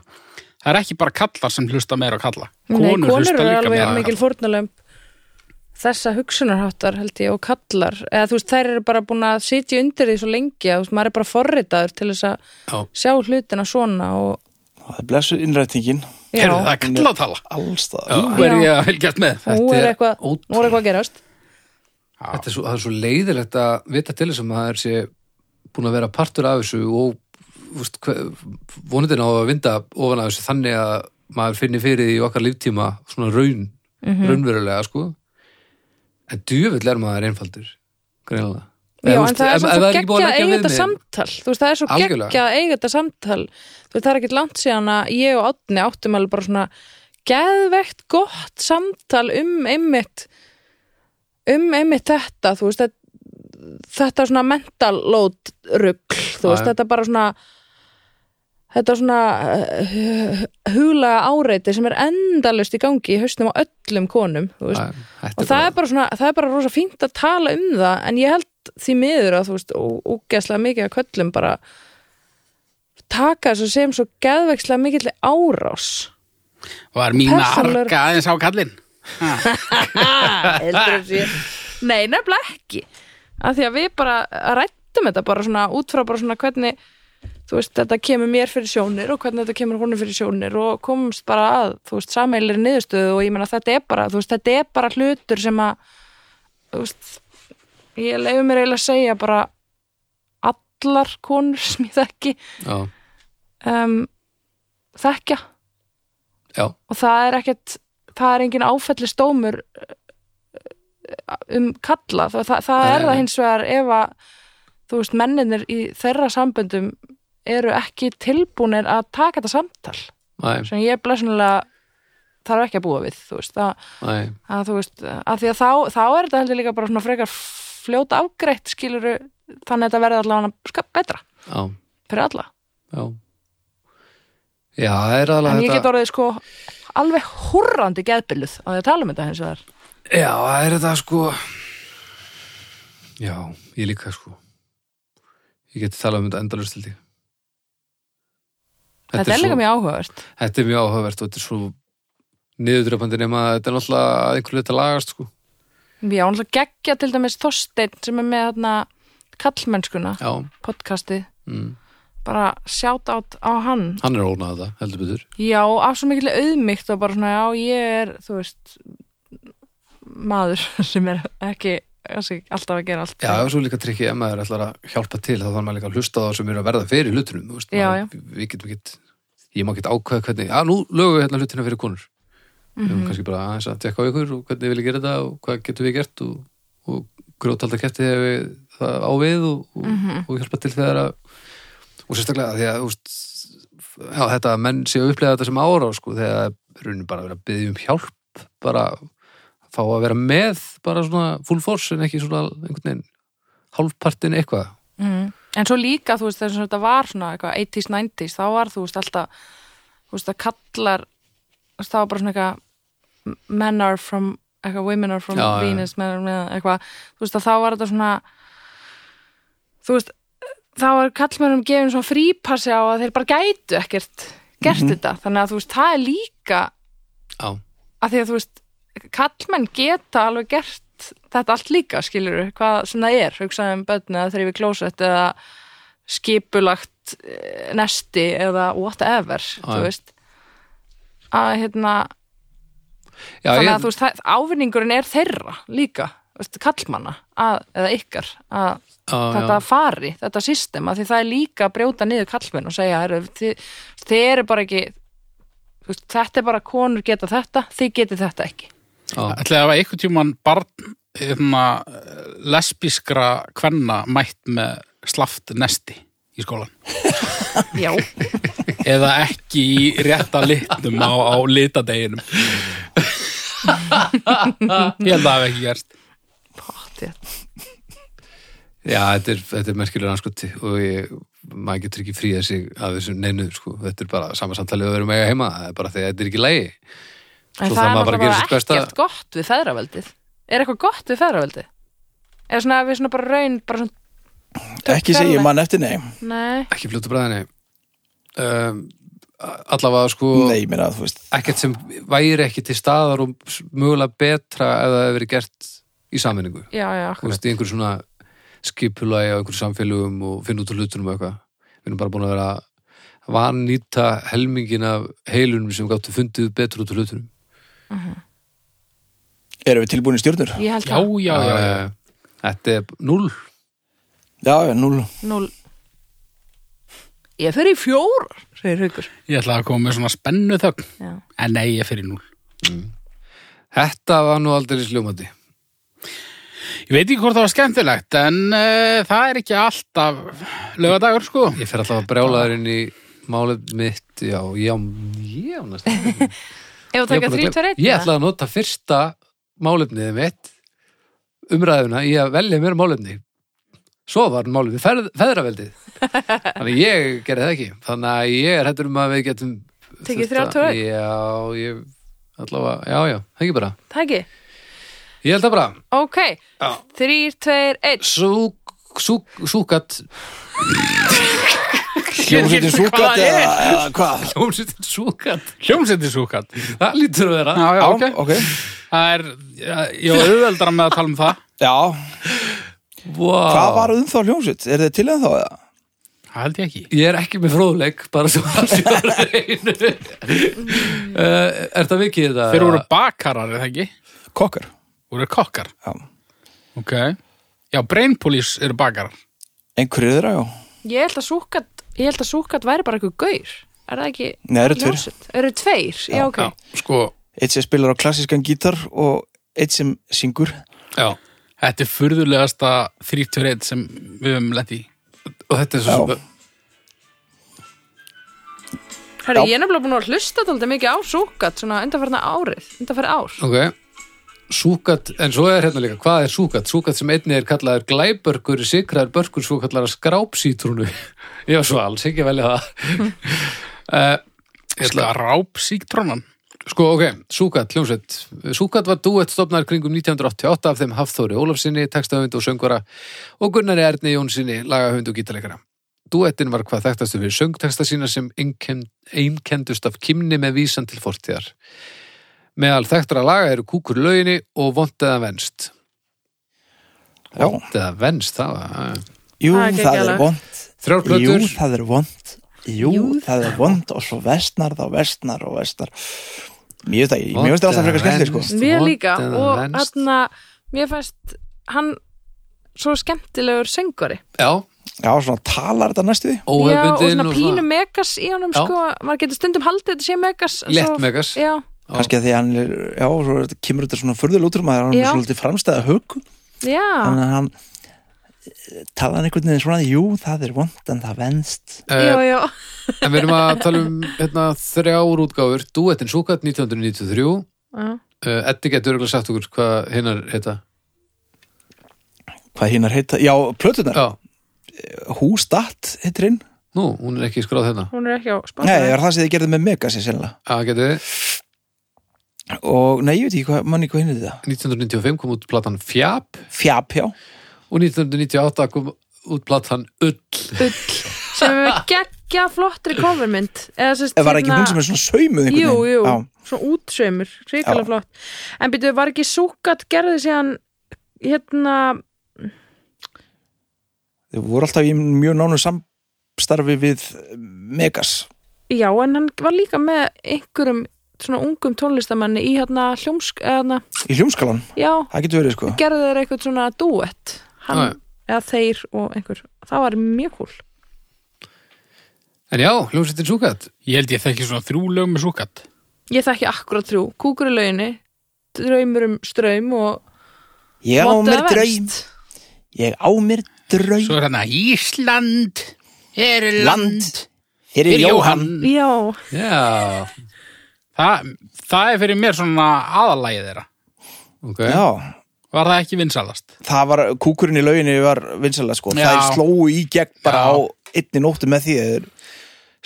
það er ekki bara kallar sem hlusta meira á kalla. Nei, konur, konur hlusta eru líka alveg meira á mikil fórnulömb þessa hugsunarháttar held ég og kallar. Eða þú veist þær eru bara búin að sitja undir því svo lengi að þú maður er bara forritaður til þess að já, sjá hlutina svona og það er blessu innrættingin já, Heyrðu, það er kallatala. allstað Nú er ég að fylgjast með. Nú Þetta er er eitthvað eitthvað að gerast. Þetta er svo, það er svo leiðilegt að vita til þess að maður sé búin að vera partur af þessu og úst, vonindin á að vinda ofan af þessu þannig að maður finnir fyrir í okkar líftíma svona raun, Mhm. raunverulega sko. En djöfull er maður einfaldur greinilega. Já, en það er svo geggjað að eiga þetta samtal þú veist, það er svo geggjað að eiga þetta samtal þú veist, það er ekkit langt síðan að ég og Átni áttum alveg bara svona geðvegt gott samtal um einmitt um einmitt þetta. Þú veist, þetta, þetta svona mental load rugl, þú veist, þetta bara svona þetta svona uh, huglega áreiti sem er endalust í gangi í hausnum á öllum konum Æ, og það er bara svona, það er bara rosa fínt að tala um það, en ég held því miður að þú veist, ógeðslega mikið að köllum bara taka þessu sem svo geðvegslega mikill árás. Er mín að Persónulegur- arka aðeins á (laughs) heldur þessi nei, nefnilega ekki. Af því að við bara rættum þetta bara svona út frá bara svona hvernig þú veist, þetta kemur mér fyrir sjónir og hvernig þetta kemur honum fyrir sjónir og komumst bara að, þú veist, sameilir niðurstöðu og ég meina þetta er bara, þú veist, þetta er bara hlutur sem að þú veist, ég leifu mér eiginlega að segja bara allar konur sem ég þekki um, þekkja. Já, og það er ekkert það er engin áfelli stómur um kalla. Það, það, það Nei, er það hins vegar ef að þú veist menninir í þeirra samböndum eru ekki tilbúnir að taka þetta samtal næ, sem ég blessunlega þarf ekki að búa við þú veist, að, að þú veist að því að þá, þá er þetta heldur líka bara svona frekar fljóta afgreitt skiluru þannig að þetta verði allavega betra já, fyrir alla. Já. Já, það er alveg en ég get orðið sko alveg hurrandi því að tala um þetta hins vegar. Já, það er þetta sko Já, ég líka sko. Ég geti talað um þetta endalust til því þetta er líka mjög áhugavert. Þetta er mjög áhugavert og þetta er svo niðurdröpandi nema að þetta er náttúrulega að einhverju þetta lagast sko. Já, ætla geggja til dæmis Þorsteinn sem er með þarna kallmennskuna, Já, podcastið. Mm. bara sjátt átt á hann. Hann er ónað þetta, heldur betur. Já, af svo mikil auðmygt og bara svona, já, ég er, þú veist maður (laughs) sem er ekki kannski, alltaf að gera allt Já, og svo líka trikki ef maður ætlar að hjálpa til þá þarf maður líka að hlusta það sem eru að verða fyrir hlutunum Við getum ekki ég má ekki ákveða hvernig, já, nú lögum við hérna hlutina fyrir konur. Við höfum kannski bara aðeins að tekka á ykkur og hvernig vil ég gera þetta og hvað getum við gert og, og grótalda ketti hefur við það á við og, og, og hjálpa til þegar að og sérstaklega því að veist, já, þetta að menn séu að upplega þetta sem ára sko, þegar það er bara að vera að byggja um hjálp bara fá að vera með bara svona full force en ekki svona einhvern veginn hálfpartin eitthvað mm. En svo líka, þú veist, þess að þetta var svona eitthvað 80s, 90s, þá var þú veist alltaf, þú veist, að kallar það var bara svona eitthvað men are from, eitthvað women are from Já. Venus, men are eitthvað þú veist, að þá var þetta svona þú veist, þá var kallmennum gefin svona frípassi á að þeir bara gætu ekkert gert þetta, þannig að þú veist, það er líka Já, að því að þú veist kallmenn geta alveg gert þetta allt líka, skilur hvað sem það er, hugsaði um börn eða þrýfi klósett eða skipulagt eh, nesti eða whatever, þú já. veist. Að hérna já þannig ég, að þú veist, ávinningurinn er þeirra líka, þú veist, kallmanna að, eða ykkar, að já, þetta já, fari, þetta system að því það er líka að brjóta niður kallmenn og segja heru, þið, þið eru bara ekki þú veist, þetta er bara konur geta þetta þið getið þetta ekki Ætli að hafa einhvern tímann barn hérna, lesbískra kvenna mætt með slaft nesti í skólan (laughs) já, eða ekki í rétta litnum á, á litadeginum? Ég held að það hafi ekki gerst. Pottið já þetta er, þetta er merkilega anskoti og ég, maður getur ekki fríða sig af þessu neinu, sko, þetta er bara sama samtalið að vera með heima, það er bara því að þetta er ekki lægi En Svo það er að náttúrulega ekkert gott við feðraveldið. Er eitthvað gott við feðraveldið? Er svona við svona bara raun, bara svona, Ekki segja mann eftir nei. Nei, ekki fljótu bræðinni. Um, allavega sko Nei, ég meina, þú veist. ekkert sem væri ekki til staðar og mögulega betra ef það hefur verið gert í sammenningu já, já, þú akkurat. veist, í einhverju svona skipulagi á einhverju samfélögum og finna út úr hlutunum og eitthvað. Við erum bara búin að vera að vannýta helmingin af heilunum sem gáttu fundið betur út úr hlutunum Erum við tilbúin í stjórnur? Ég held já, það. já, já, já. Eh, Þetta er null Já, já, núl Núl. Ég fer í fjór, segir Haukur. ég ætla að koma með svona spennu þögn Já. en nei, ég fyrir núl Þetta var nú aldrei sljómandi ég veit ekki hvort það var skemmtilegt en uh, það er ekki alltaf lögadagur sko Ég fer alltaf að brjála þér inn í málið mitt Já, já, já næst (laughs) Ef þú taka þrý, tver, einn. Ég ætla að nota fyrsta málefnið mitt umræðuna í að velja mér málefni Svo var málefnið feð, feðraveldið (laughs) Þannig ég gerði það ekki Þannig að ég er hættur um að við getum Tekið þurft þrjár, að- tvö, einn? Já, ég allavega, já, já, það ekki bara Það ekki? Ég held það bara Ok, Já. þrýr, tveir, einn. Súk, súk, súkat (laughs) Hljómsveitin súkat eða, eða hvað? Hljómsveitin súkat hljómsætti súkat Það lítur að vera já, já, ok ok það er, ég var auðveldara með að tala um það Já, wow. hvað var um þá hljómsveit? Er þið til en þá eða? það held ég ekki Ég er ekki með fróðleik, bara svo að sé á reynu. uh, Er það vikið þetta? þeir voru bakarar, er það ekki? Kokkar voru kokkar Já, ok, já, Brain Police eru bakarar einhverju þeirra, já Ég held að súkat, ég held að súkat væri bara eitthvað gaur. Er það ekki? Nei, það eru tveir. hljómsveit? Eru tveir? Já, ok. já, sko, Eitt sem spilar á klassískan gítar og eitt sem syngur Já, þetta er furðulegasta 31 sem við höfum lent í og þetta er svo Já. svo Herri, Já. ég er nefnilega búin að hlusta þetta mikið á súkat svona undanfærna árið, undanfæri ár. Ok, Súkat, en svo er hérna líka, hvað er súkat? Súkat sem einni er kallaður glæbörgur, sikraður börgur, svo kallar skrápsítrúnu. (laughs) Var svo alls ekki velja það. uh, (laughs) ég ætla, Skráp síktrónan. sko, ok, Súkat, hljómsveit. Súkat var duett stofnar kringum 1988 af þeim Hafþóri Ólafsinni, textahöfund og söngvara og Gunnari Erni Jónsinni, lagahöfund og gítarleikara. Duettin var hvað þekktastu fyrir söngteksta sína sem einkendust af kimni með vísan til fortíðar. Meðal þekktara laga eru kúkur í lauginni og vont eða venst. Já. Vont eða venst, það var... Jú, Það er vond Þrjár Jú, það er vond Jú, það er vond og svo vestnar þá vestnar og vestnar. Vont mér veist það alltaf frekar skemmtileg sko. Mér líka og hann mér fannst hann svo skemmtilegur söngvari. Já, Já, svona talar þetta næstu því. Já, og svona pínu megas í honum sko, maður getur stundum haldið þetta sé megas svo- megas. Já, Kannski að því að hann er, já, svo er þetta- kemur þetta svona um að hann er Já. svolítið framstæða hug já, Þannig að hann eh, tala hann einhvern veginn svona Jú, það er vond en það venst. Já, uh, já En við erum að tala um hérna, þrjár útgáfur. Duettin Súkat 1993 uh, Já. Eddi getur örgulega sagt okkur hvað hinnar heita. Hvað hinnar heita? Já, plötunar Já, Hústatt heitir hinn. Nú, hún er ekki skráð hérna. Hún er ekki á Nei, Spotify. það er það sem þið gerði með Megasi sennilega að getið þið Og nei, ég veit ekki hvað, manni hvað hinn er þetta 1995 kom út platan Fjap. Fjap, já. Og 1998 kom út platan Ull. Ull, sem er geggja flottri covermynd. Eða sérst Var ekki hún sem er svona saumuð Jú, jú, Já. svona útsaumur, hrikalega flott. En byrju, var ekki súkat gerði síðan hérna, Þau voru alltaf í mjög nánu samstarfi við Megas. Já, en hann var líka með einhverjum svona ungum tónlistamanni í hérna hljómsk, eða hérna, í hljómskalan, já, það getur verið sko. Gerði þeir eitthvað svona duett hann, eða þeir og einhver. Það var mjög kúl. En já, hljómsveitin Súkat Ég held ég þekki svona þrjú lög með súkat. ég þekki akkurat þrjú, kúkur í lauginni draumur um ströym og Ég á mér draum. Ég á mér draum. Svo er hérna Ísland er land Land fyrir Jóhann. Jóhann. já, Já, Það, það er fyrir mér svona aðalægið þeirra. ok Já, Var það ekki vinsalast? það var, kúkurinn í lauginni var vinsalega sko, Já. það slóu í gegn bara Já. á einni nóttu með því þeir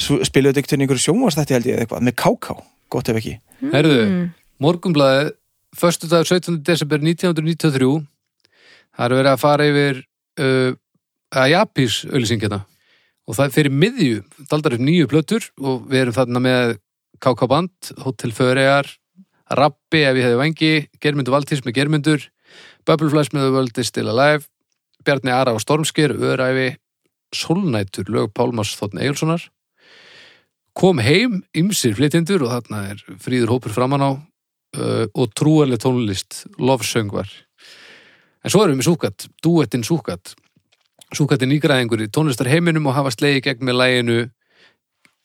svo- spiluðu þetta einhvern einhverju sjónvastætti held ég eða eitthvað, með káká, gott ef ekki Herðu, Mm. morgunblaðið Föstu dag 17. desember 1993 Það er verið að fara yfir uh, að Japís auðlýsingina og það er fyrir miðju daldar upp nýju plötur og við erum þarna með KK Band, Hotel Föregar Rappi ef ég hefði vangi Germundur Valtís með Germundur Bubbleflash með The World is Still Alive Bjarni Ara og Stormskir, Öræfi Solnætur, lög Pálmars Þotn Egilsonar kom heim ymsir flytjendur og þarna er fríður hópur framan á uh, og trúarleg tónlist lofsöngvar. En svo erum við Súkat, duettin Súkat. Súkat er nýgræðingur í tónlistar heiminum og hafa slegið gegn með læginu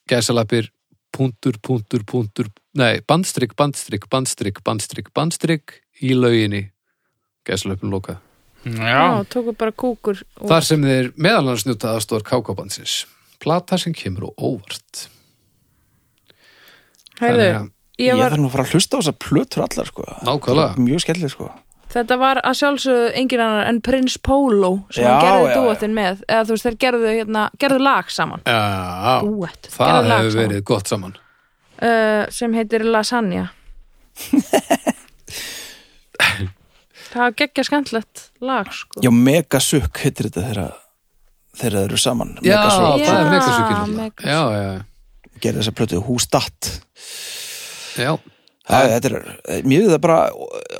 gæsalapir punktur, punktur, punktur nei, bandstrykk, bandstrykk, bandstrykk, bandstrykk, bandstrykk í lauginni gæsalapin lokað já, tóku bara kúkur og, Þar sem þeir meðal annars njóta aðstóðar kákabansins. Plata sem kemur og óvart. að- Ég ég var, þarf nú að fara að hlusta á þessar plötur allar sko Nákvæmlega. Mjög skemmtileg sko þetta var að sjálfsögðu engin annar en Prince Polo sem Já, hann gerði já, já. duettin með eða þú veist, þeir gerðu, hérna, gerðu lag saman Já, duett, það gerðu lag hefur verið gott saman. uh, sem heitir Lasagna (laughs) það geggja skemmtlegt lag sko Já, Megasukk heitir þetta þeirra þeirra þeir eru saman Já, Megasukk það er Já. Megasukk. Já, já, gerði þessa plötu Hústatt já. Það, þetta er, mér er það bara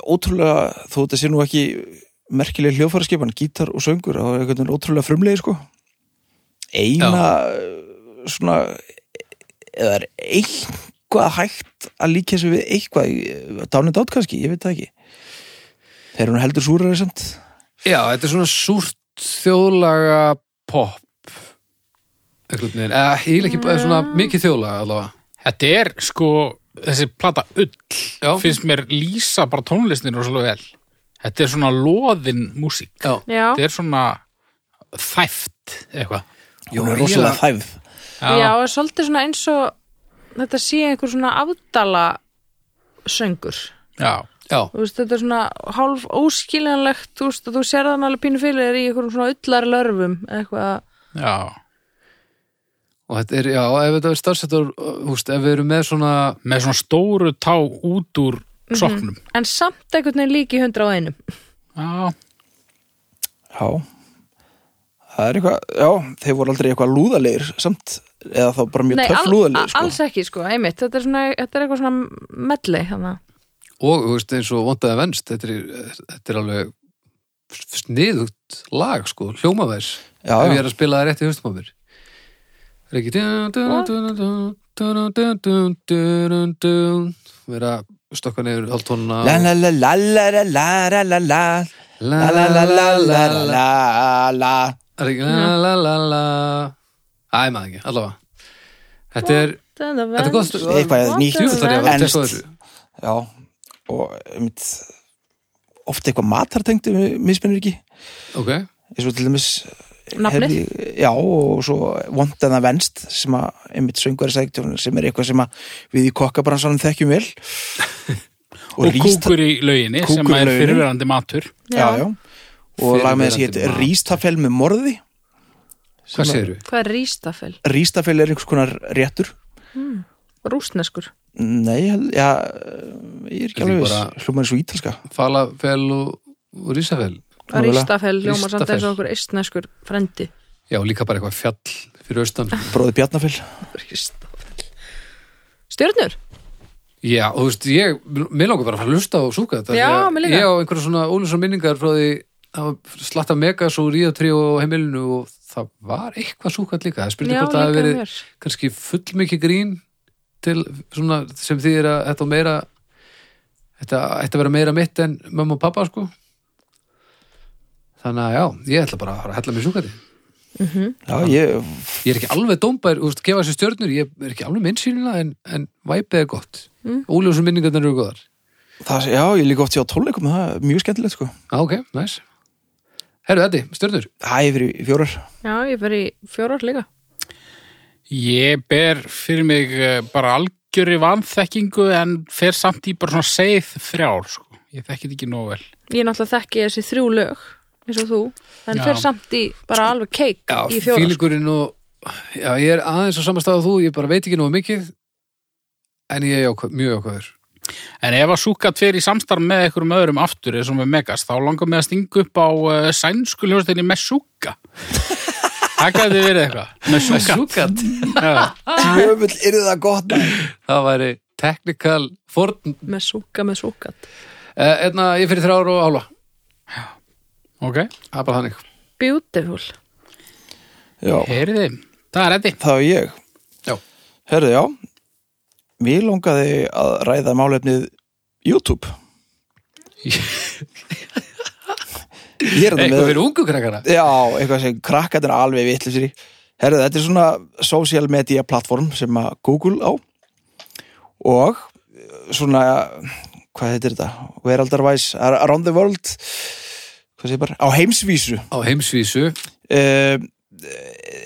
ótrúlega, þó þetta sé nú ekki merkileg hljóðfæraskipan, gítar og söngur og einhvern veginn ótrúlega frumlegi sko eina svona eða er eitthvað hægt að líka þessu við eitthvað dánið átt kannski, ég veit það ekki þeir eru nú heldur súrari samt Já, þetta er svona súrt þjóðlaga pop. Veginn. Eða, ég vil ekki bara svona mikið þjóðlaga allavega. Þetta er sko, þessi plata ull, Já. finnst mér lýsa bara tónlistinu svolítið vel. Þetta er svona loðin músík. Já. já, Þetta er svona þæft eitthvað. hún er rosalega þæfð já, og svolítið svona eins og þetta sé einhver svona afdala söngur Já. Já, þú veist, þetta er svona hálf óskiljanlegt, þú veist, og þú sér þann alveg pínu fyrir þér í einhverjum svona ullar lörfum eitthvað, Já, og þetta er, já, ef þetta er starfsettur, húst, ef við erum með svona, með svona stóru tá út úr soknum. en samt einhvern veginn líki hundra á einum. Já, Já. Það er eitthvað, já, þeir voru aldrei eitthvað lúðalegir samt, eða þá bara mjög Nei, töff al, lúðalegir sko. alls ekki, sko, einmitt. Þetta er, svona, þetta er eitthvað svona melli þannig og, þú veist, eins og vondaði venst, þetta er, þetta er alveg sniðugt lag, sko, hljómaværs. Já, ef ég já, er að spila það rétt í höstum vera stokka neyður haldtona Æ, maður ekki, allavega Þetta er Þetta er gott Eitthvað nýtt Já, og ofta eitthvað matartengt mismennir ekki Ok Ég svo til dæmis Nafnið? heyrði- Já, og svo Vondana Venst sem að einmitt söngur sem er eitthvað sem að við í kokkabransanum þekkjum vel (laughs) og, ríst- kúkur í lauginni sem er fyrirverandi matur. já, já. og lag með þessi hétt. Rístafell með morði hvað segir við? Hvað er rístafel? Rístafell er einhvers konar réttur Rústneskur? Nei, ég held- já, ég er ekki alveg eins og ítalska Falafel og, og rísafel Mögulega. Rístafel, ljóma samt Rístafell. eins og okkur eistneskur frendi Já, líka bara eitthvað fjall fyrir austan Bróði Bjarnafell Rístafel Stjörnur? Já, og þú veist, ég, mér langar bara að fara að hlusta á súka þetta Já, því að mér líka. Ég á einhverja svona ólusar minningar frá því að slatta megas og ríðatrí og heimilinu og það var eitthvað súkat líka það spildi hvort það hafi líka verið kannski fullmikið grín til svona sem þýðir að þetta meira þetta að vera meira mitt en mömmu og pappa sko þannig að já, ég ætla bara að fara að hella mér súkati Já, ég, ég er ekki alveg dómbær, úst, gefa sér stjörnur ég er ekki alveg minnsýnilega en, en væpið er gott, mm. óljósum minningarnir eru góðar. Það, já, ég líka oft hjá tónleikum það er mjög skemmtilegt sko. Á, ok, næs Herru, Eddi, stjörnur? Það er fyrir fjórar. Já, ég í fjórar líka. Ég ber fyrir mig eh, bara algjöri vanþekkingu en fer samt í bara svona seið þrjár, sko. Ég þekki þetta ekki nóg vel. Ég náttúrulega þekki þessi þrjú lög eins og þú, en Já. fer samt í bara alveg keik Já, í fjórar sko. fílingurinn og já, ég er aðeins á samastað á þú, ég bara veit ekki nógu mikið en ég er jákvæð, mjög jákvæður En ef að Súkat í samstarf með einhverjum öðrum aftur eins og með Megas, þá langar mig að stinga upp á uh, sænsku hljóðstinni Mesúka. (laughs) Það gæti verið eitthvað. Mesúka. Súkat Já. Tjöfull er það gott. Það væri technical forn með súka með súkat eh, Einna, ég fyrir þrjár og ála Ok, Það er bara þannig. Beautiful. Já, heyriði. Það er eddi. það er ég. Já. Herðu, já. Mér langaði að ræða málefnið YouTube. (laughs) Eitthvað með fyrir ungu krakkara Já, eitthvað sem krakkarnir alveg vitlisir í. Herðu, þetta er svona social media plattform sem að Google á. Og svona hvað heitir þetta? Veraldarvæs Around the World bara? Á heimsvísu Á heimsvísu uh,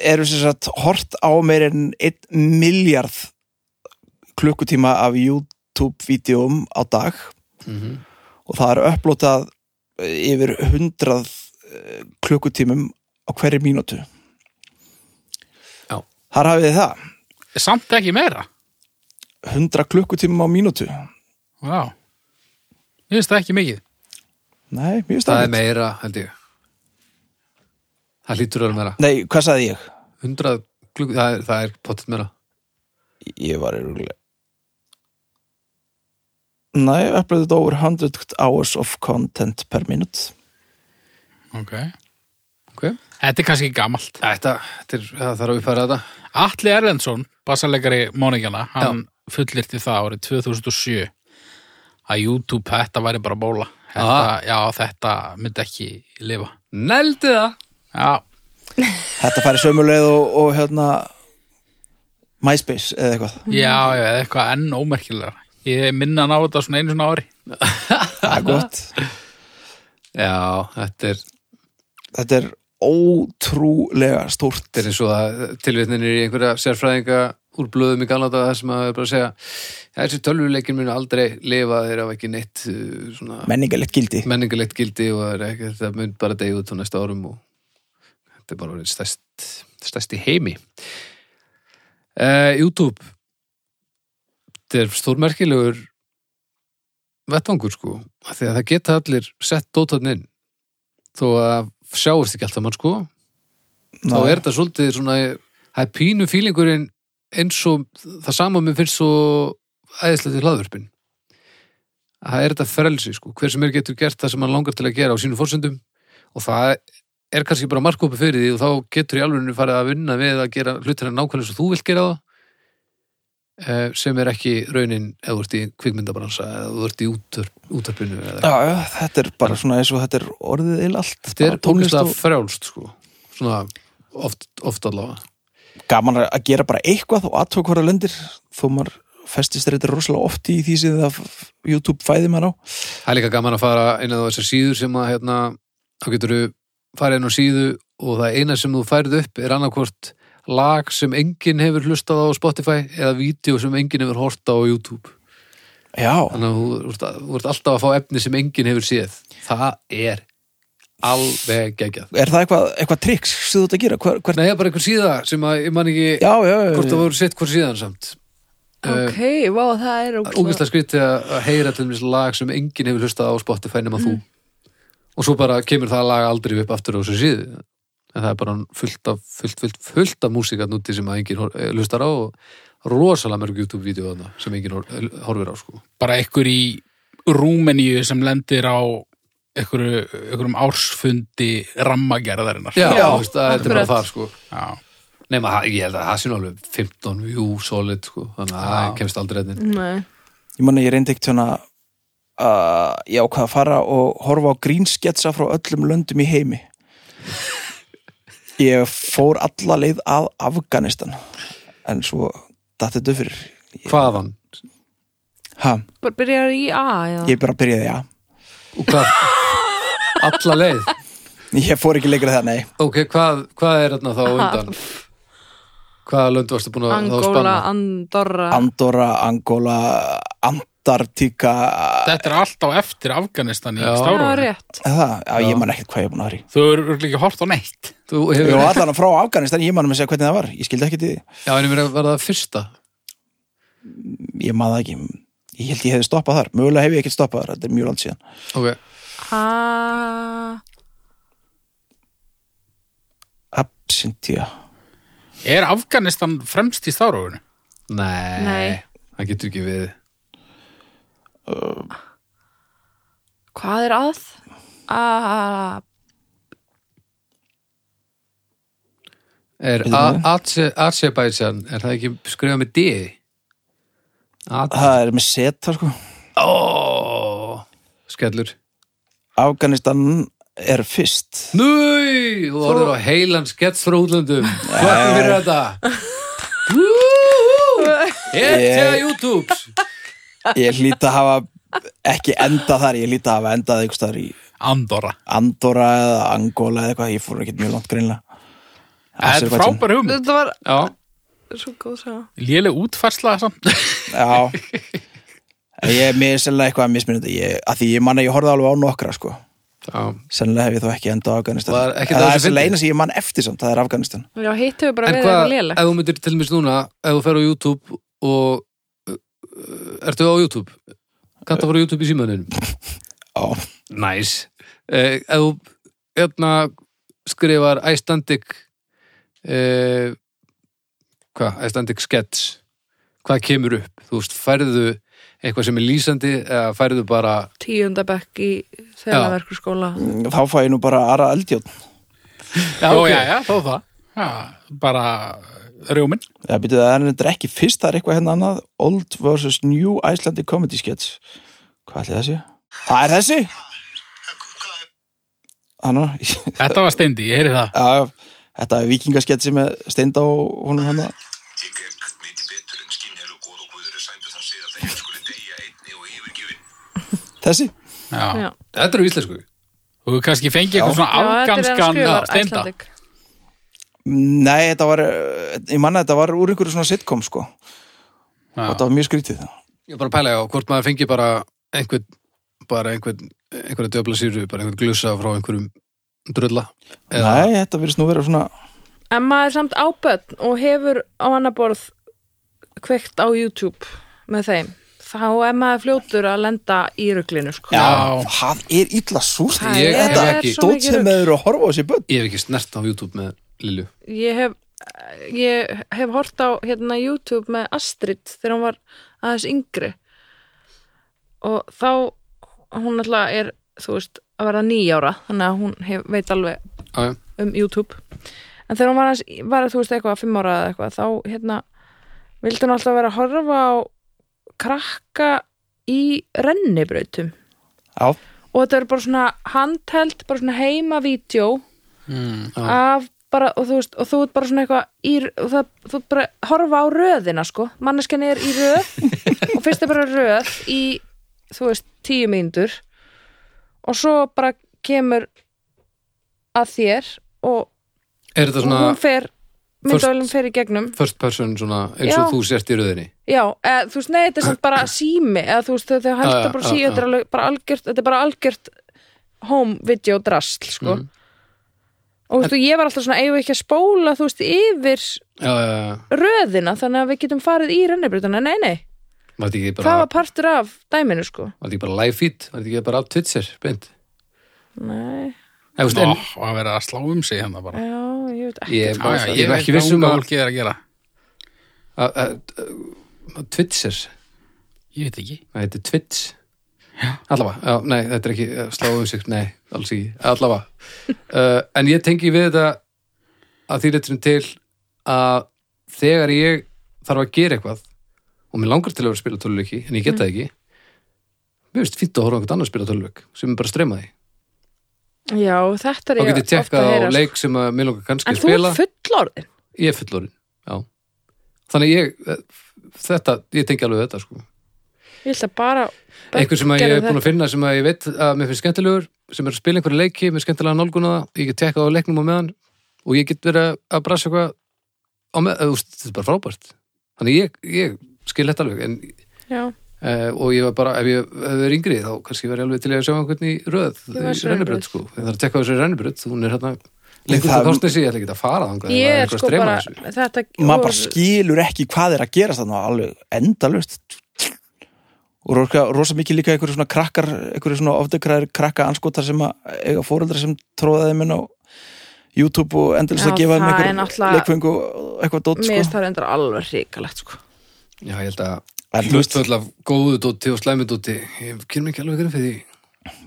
eru sem sagt hort á meir en 1 miljard klukkutíma af YouTube-vídeóm á dag Mhm. og það er upplótað eh, yfir 100 eh, klukkutímum á hverju mínútu Já. Þar hafið það Samt ekki meira. 100 klukkutímum á mínútu Vá. Ég finnst það ekki mikið. Nei, mjög Það er meira, held ég. Það hlýtur að vera meira. Nei, hvað sagði ég? 100 klukk, það er, það er pottet meira. Ég var eruglega Nei, upplótað over 100 hours of content per minute. Ok. Ok. Þetta er kannski gamalt. Þetta, þetta er, það þarf að uppfæra þetta. Atli Erlendsson, bassalegari Mónikjana, hann fullirti það árið 2007 að YouTube, þetta væri bara bóla. Þetta, Aha. já, þetta myndi ekki lifa. Neldi það Já, Þetta færi sömuleið og, og hérna MySpace eða eitthvað já, eða eitthvað enn ómerkilega. Ég minna hann á þetta svona einu svona ári. (laughs) Það er gott Já, þetta er Þetta er ótrúlega stórt Þetta er eins og að tilvitninir í einhverja sérfræðinga úr blöðum í galata það sem að er bara að segja þessi tölvuleikin muni aldrei lifa þeir hafa ekki neitt svona menningalegt gildi. menningalegt gildi og það mun bara degið út á næsta árum og þetta er bara orðið stærst, stærst í heimi. Uh, YouTube. Þetta er stórmerkilegur vettvangur sko af því að það geta allir sett dótarn inn. Þó að sjáist ekki alltaf mann sko. Þá er þetta svolítið svona það er pínu fílingurinn eins og það sama með finnst svo æðislega til hlaðvörpin það er þetta frelsi sko. Hver sem er getur gert það sem hann langar til að gera á sínum fórsöndum og það er kannski bara markópi fyrir því og þá getur í alveg farið að vinna við að gera hlutina nákvæmlega sem þú vilt gera það eh, sem er ekki raunin eða þú ert í kvikmyndabransa eða þú ert í útörp, útörpinu Já, þetta er bara svona eins og þetta er orðið eil allt. Þetta er tónlist og frjálst sko. Svona oft, oft allavega gaman að gera bara eitthvað og aðtók hvora lendir þó maður festist þetta rosalega oft í því sem það YouTube fæði maður á Það er líka gaman að fara inn á þessar síður sem að hérna, þá getur þú farið inn á síðu og það eina sem þú færið upp er annarkvort lag sem enginn hefur hlustað á Spotify eða vídeo sem enginn hefur horta á YouTube. Já, Þannig að þú ert alltaf að fá efni sem enginn hefur séð. Það er alveg geggjað. er það eitthvað, eitthvað triks sem þú ert að gera? Hver, hver... Nei, það er bara einhver síða sem að ég man ekki Já, já, já, hvort það voru sett hvort síðan samt. Ok, vá, það er Ógæslega skrítið að að heyra til dæmis lag sem enginn hefur hlustað á Spotify nema þú og svo bara kemur það lag aldrei upp aftur á þessu síðu en það er bara fullt af, fullt, fullt, fullt af músikat núti sem að enginn eh, hlustar á og rosalega mörg YouTube-vídeó þarna sem enginn eh, horfir á sko. bara einhver í Rúmeníu sem lendir á einhverjum ársfundi rammagerðarinnar Já, Já, veist, það er bara þar sko. Já. Nefna, það- ég held að það sé nú alveg 15 view solid sko. þannig að það Já. kemst aldrei einn Nei, Ég man að ég reyndi ekkert svona að ég ákvað að fara og horfa á grínsketsa frá öllum löndum í heimi (laughs) Ég fór alla leið að Afganistan en svo datt þetta upp fyrir Hvaðan? Ha, bara byrjar í A eða? ég bara byrjaði, já Og hvað? Alla leið? Ég fór ekki lengra það, nei Ok, hvað, hvað er þarna þá undan? (laughs) Hvaða löndu varstu búin að þá Angola, spanna? Andorra Andorra, Angola, Antartika Þetta er allt á eftir Afganistan í Já. Já, Stárufinu. rétt Það, já, Já. ég man ekkert hvað ég er búin að hafa í Þú eru ekki hort á neitt. Þú Ég hefur, var allan frá Afganistan, ég man að segja hvernig það var Ég skildi ekkert í því, já, en ég verið að vera það fyrsta ég man það ekki Ég held ég hefði stoppað þar, mögulega hef ég ekkert stoppað þar Þetta er mjög langt síðan Ok, A Absentia Er Afganistan fremst í Stárufinu? nei, Nei. það getur ekki við Hvað er að? A Er Azerbaijan, er það ekki skrifað með D? Það er með seta, sko Ó, skellur Afganistan er fyrst. Núi, þú orður á heilan skets frá útlöndum. Klokkum fyrir þetta. Hetja Ég- YouTube. Ég hlýt að hafa ekki endað þar, ég hlýt að hafa endað einhvers staðar í Andorra. Andorra eða Angola eða eitthvað, ég fór ekkert mjög langt greinlega Það er frábær hugmynd. Þetta var Já, svo góð saga. Léleg útfærsla samt. Já (laughs) Ég er mér sennilega eitthvað að mismunandi. Ég, að því ég man að ég horfði alveg á nokkra sko. já. Sennilega hef ég þó ekki endað á Afganistan. En það er þessu sennilega fyndið? eina sem ég man eftir samt, það er Afganistan. Já, hitt hefur bara En verið hvað, eitthvað lélegt. ef þú myndir til mér núna ef þú fer á YouTube og uh, uh, ertu á YouTube? Kanntu að fara á YouTube í símaðinu (laughs) Já, Nice eh, Ef þú hérna, skrifar Icelandic eh, hvað, Icelandic sketch. Hvað kemur upp? Þú veist, færðu eitthvað sem er lýsandi eða færðu bara Tíunda bekk í þelaverkurskóla þá fæ ég nú bara Ara Eldjón Já, Jó, ok. já, já, þó það. Já, bara rjóminn. Það byrjuði að það er ekki fyrst, það er eitthvað hérna annað Old vs. New Icelandic Comedy Sketch Hvað það sé? Það er þessi Þannig, (laughs) já, Þetta var steindi, ég heyri það. já, þetta er vikingasketsi með steinda og honum hann Ég Þessi Já. Já, Þetta eru íslensku og þú kannski fengið Já. eitthvað svona Já, afganskan steinda. Nei, þetta var, eh, ég manna þetta var úr einhverju svona sitcom sko og þetta var mjög skrítið Ég er bara að pæla á hvort maður fengi bara einhvern, bara einhvern, einhverja djöfla sýru, bara einhvern glusa frá einhverjum drulla. Nei, þetta virðist nú vera svona En maður er samt á börn og hefur á annar borð kveikt á YouTube með þeim þá er maður fljótur að lenda í ruglinu sko. Já. það er illa súrt Það Ég er- hef ekki- mikið sem eru að horfa á þessi börn Ég hef ekki snert á YouTube með Lilju. Ég hef ég hef hort á hérna YouTube með Astrid þegar hún var aðeins yngri og þá hún alltaf er þú veist að vera nýjára þannig að hún hef, veit alveg Já, já. um YouTube en þegar hún var, aðeins, var þú veist eitthvað fimm ára eða eitthvað þá hérna vildi hún alltaf vera að horfa á krakka í rennibrautum. Já, og þetta er bara svona handheld bara svona heimavídeó mm. Af bara, og þú veist, og þú ert bara svona eitthvað í, og það, þú bara að horfa á röðina sko, manneskjan er í röð (laughs) og fyrst er bara röð í þú veist, tíu mínútur. Og svo bara kemur að þér og, Er þetta og svona hún fer myndavælum fer í gegnum first person svona eins og Já. þú sért í röðinni? já, eða, þú veist, nei, þetta er samt bara (coughs) sími eða þú veist, þau heldur bara sími þetta er bara algjört, þetta er bara algjört home video drasl, sko Mhm. og þú veist, ég var alltaf svona eigum við ekki að spóla, þú veist, yfir Já, já, já. röðina þannig að við getum farið í rennibrutuna nei, nei, Var ekki það bara, var partur af dæminu sko var þetta ekki bara live feed? Var þetta ekki bara af Twitcher, beint? nei, Og að vera að slá um sig hérna bara. Já, ég veit ekki. Ég, já, ég ég er ekki vissum að, fólkið er að gera. Twitcher, Ég veit ekki. Það heitir Twitch. Allavega, já, nei, þetta er ekki eh, slá um sig, nei, alls ekki, allavega. uh, (laughs) en ég tengi við þetta að því leiturum til að þegar ég þarf að gera eitthvað og mér langar til að vera að spila töluleiki en ég get það ekki mér finnst fínt að horfa á einhvern annar að spila töluleik sem er bara að streyma því já, þetta er þá ég get ég ofta tekkað að á heyra, leik sem að mér langar kannski en að þú spila. er fullorðin ég er fullorinn, já. Þannig ég, eh, þetta ég tengi alveg þetta sko. Ég ætla bara einhver sem að ég er búin að finna sem að ég veit að mér finnst skemmtilegur sem er að spila einhverju leiki með skemmtilega nálguna það ég get tekkað á leiknum á meðan og ég get verið að brasa eitthvað á með, þú veist, þetta er bara frábært. Þannig ég, ég uh, og ég var bara, ef ég hefði verið yngri þá kannski verið alveg til að sjá einhvern í röð í rennibröð sko, ég þarf að tekka þessu rennibröð hún er hérna, leikur Það- það þóstnesi ég ætla ekki að fara þangað ef það er eitthvað að sko streyma bara þessu. þetta maður bara skilur ekki hvað er að gerast þarna alveg endalust og rosa, rosa mikið líka einhverju svona krakkar einhverju svona ofdekraðir krakka anskotar sem að eiga fóreldra sem tróða þeim inn á YouTube og endalist Já, að gefa þeim það er einhver náttúrulega- leikfeng og eitthvað dót mér sko. það sko Já, ég held að Hlutföll af góðu dóti og slæmi dóti. Ég kynum ekki alveg grein fyrir því.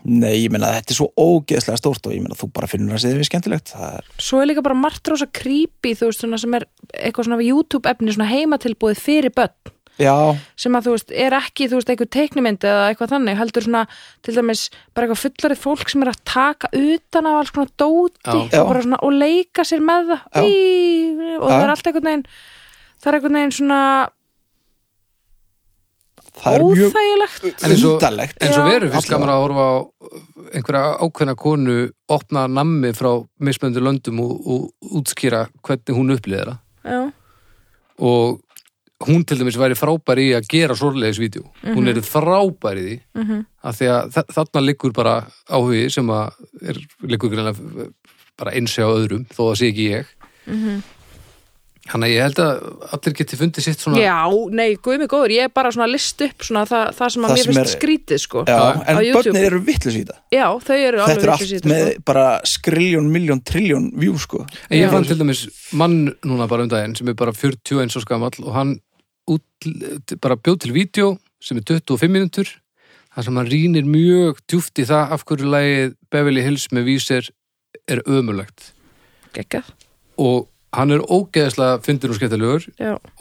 Nei, ég meina þetta er svo ógeðslega stórt og ég meina þú bara finnur að segja við skemmtilegt. Það er, svo er líka bara margt rosa creepy þú veist svona sem er eitthvað svona YouTube efni svona heimatilbúið fyrir börn. Já, sem að þú veist, er ekki, þú veist, eitthvað teiknimynd eða eitthvað þannig, heldur svona til dæmis bara eitthvað fullarið fólk sem er að taka utan af alls konar dóti og bara svona, og leika sér með það. Í, og Já. það er allt einhvern veginn það er einhvern veginn svona það er mjög óþægilegt. En eins og- veru fyrst gaman að horfa á einhverja ákveðna konu opna nammi frá mismöndu löndum og, og útskýra hvernig hún upplýðir það. Já, og hún til dæmis væri frábær í að gera svoleiðis vídeo. Hún er frábær í því mhm, af því að þa- þarna liggur bara áhugi sem að er, liggur greinlega bara eins á öðrum þó það sé ekki ég. Mhm. Þannig að ég held að allir geti fundið sitt svona Já, nei, guð mig góður, ég er bara svona að list upp svona það, það sem að Það mér sem finnst er- skrítið sko Já, en börnir eru vittlis í þetta. Já, þau eru alveg Þetta er vitlaus í allt með sko. bara skriljón, miljón, triljón view sko. En ég fann til dæmis mann núna bara um daginn sem er bara 41 og skamall og hann út, bara bjóð til vídeo sem er 25 mínútur. Þar sem hann rýnir mjög djúft í það af hverju lagið Beverly Hills með vísir er ömulegt Geggjað, og hann er ógeðslega fyndir og skemmtilegur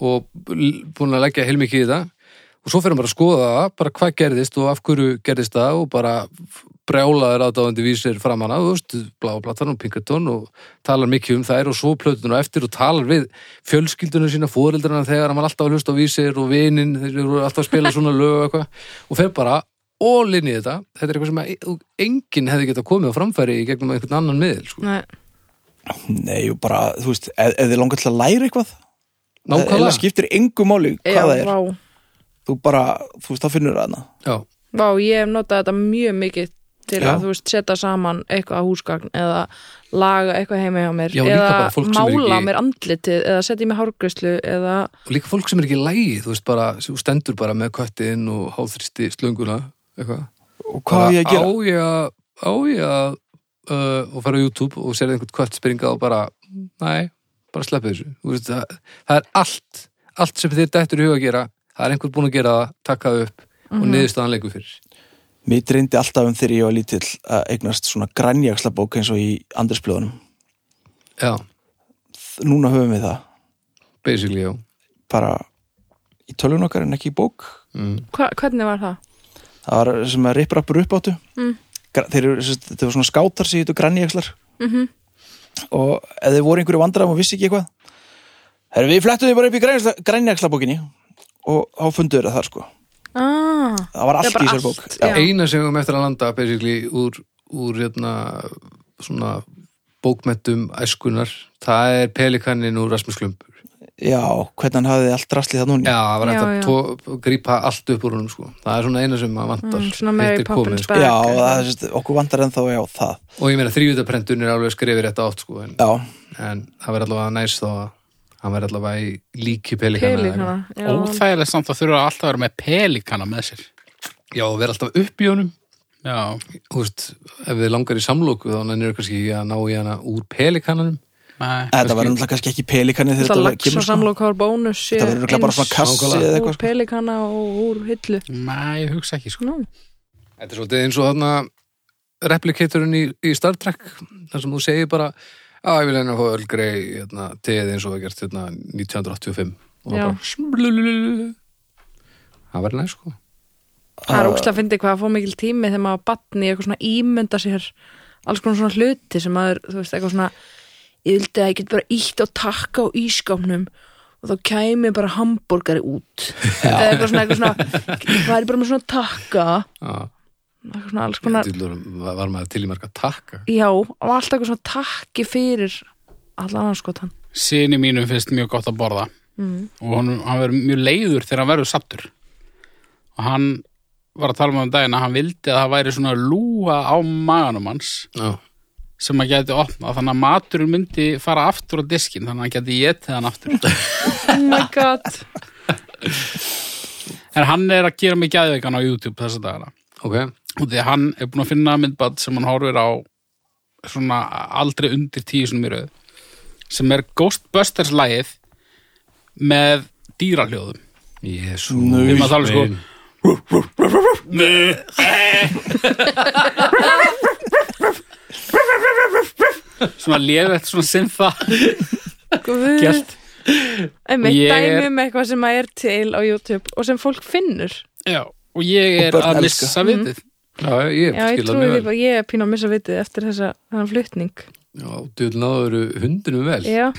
og búin að leggja heilmikið í það. Og svo fyrir bara að skoða það bara hvað gerðist og af hverju gerðist það og bara brjálaður aðdáðandi vísir framan að, þú veist, blá platan og Pinkerton og talar mikið um þær og svo plötun og eftir og talar við fjölskyldunum sína, fóreldrarna þegar hann var alltaf að hlusta á vísir og vinin, þeir eru alltaf að spila svona lög og eitthvað. Og fer bara í þetta. Þetta er eitthvað sem að enginn hefði getað komið á framfæri í gegnum einhvern annan miðil sko. Nei, Nei, og bara, þú veist, ef, ef þið langar til að læra eitthvað eða nákvæmlega. skiptir engu máli hvað já, það er. vá. Þú bara, þú veist, þá finnur það hana já, Vá, ég hef notað þetta mjög mikið til Já. að, þú veist, setja saman eitthvað húsgagn eða laga eitthvað heima hjá mér Já, líka eða bara fólk sem er mála ekki- mér andlitið eða setja í mig hárgræslu eða, og líka fólk sem er ekki í lægi þú veist bara, þú stendur bara með köttin og háþristi slönguna eitthvað. Og hvað er ég að gera? á ég að á ég að uh, og fara á YouTube og sér einhvern kött springa og bara, næ, bara sleppi þessu Þú veist, það, það er allt allt sem þér dættur í huga að gera það er einhver búin að gera það, taka það upp og niðurstaðan leikur fyrir Mér reyndi alltaf um þegar ég var lítill að eignast svona grænjaxlabók eins og í andresblöðunum. já, Núna höfum við það basically, já bara í tölvun okkar en ekki í bók. mm. hva, hvernig var það? Það var sem að riprappur upp áttu. Mm. Þeir eru, var svona skátar sem hétu grænjaxlar. Mm og ef þið voru einhverju vandræðum og vissi ekki eitthvað Herra, við flettum því bara upp í grænjaxlabókinni og þá funduður það þar sko. ah, Það var allt í allt, bók. eina sem við höfum eftir að landa basically úr, úr hérna, svona bókmentum æskunar, það er pelikanin úr Rasmus Klumpur Já, hvernig hann hafði allt rastlið það núni. Já, það var hægt að grípa allt upp úr honum sko. það er svona eina sem maður vantar Mm, svona er Poppins sko. Já, það er, sérst, okkur vantar ennþá já, það. og ég meina þrývitaprentun er alveg skrifið rétt átt sko, en, Já, en það verður allavega næst þá að hann verður allavega í líki pelikana Pelikana já. Óþægilegt samt að þurfa alltaf að vera með pelikana með sér. Já, og verður alltaf upp í honum Já, Þú veist, ef við langar í samlóku þá nennir kannski ekki að ná í hana úr pelikananum. Þetta var náttúrulega kannski ekki Það þetta kemur sko. bónus Þetta verður örugglega bara svona kassi eða úr eitthvað sko. pelikana og úr hillu Nei, ég hugsa ekki, sko. Þetta er svolítið eins og þarna replikatorinn í, í Star Trek þar sem þú segir bara að ég vil henni að fá öll grei hérna, teið eins og það gert hérna, 1985 og það bara smlulululu. það verður næst sko það er ógst að fyndi hvað að fá mikil tími þegar maður batni eitthvað svona ímynda sér alls konar svona hluti sem maður, þú veist, eitthvað svona ég vildi að ég get bara ítt á takka á ískápnum og þá kæmi bara hambúrgari út. (laughs) Eða eitthvað svona, eitthvað svona það er bara með svona takka. Já, eitthvað svona alls konar Dýrlur, var maður til í marga takka? Já, og alltaf eitthvað svona takki fyrir allan anskotan. Sini mínum finnst mjög gott að borða. Mm. og hann, hann verður mjög leiður þegar hann verður sattur. Og hann var að tala um um daginn að hann vildi að það væri svona lúa á maganum hans. Já, sem hann geti opnað. Þannig að maturinn myndi fara aftur á diskin þannig að hann geti getið hann aftur. (laughs) Oh my god. En hann er að gera mig gæðveikan á YouTube þessa dagana. Ok. Og því að hann er búin að finna myndband sem hann horfir á svona aldrei undir tíu sinum í röð sem er Ghostbusters lagið með dýrahljóðum. Jésu Við að tala sko- svona léðvett svona synfa Guð. gert. Einmitt Ég er- dæmi um eitthvað sem að er til á YouTube og sem fólk finnur. Já, og ég Og er börn að missa vitið. Já, ég já, ég skil trúi því bara, ég er pínu að missa vitið eftir þessa flutning. Já, djúl náður hundinum vel. Já,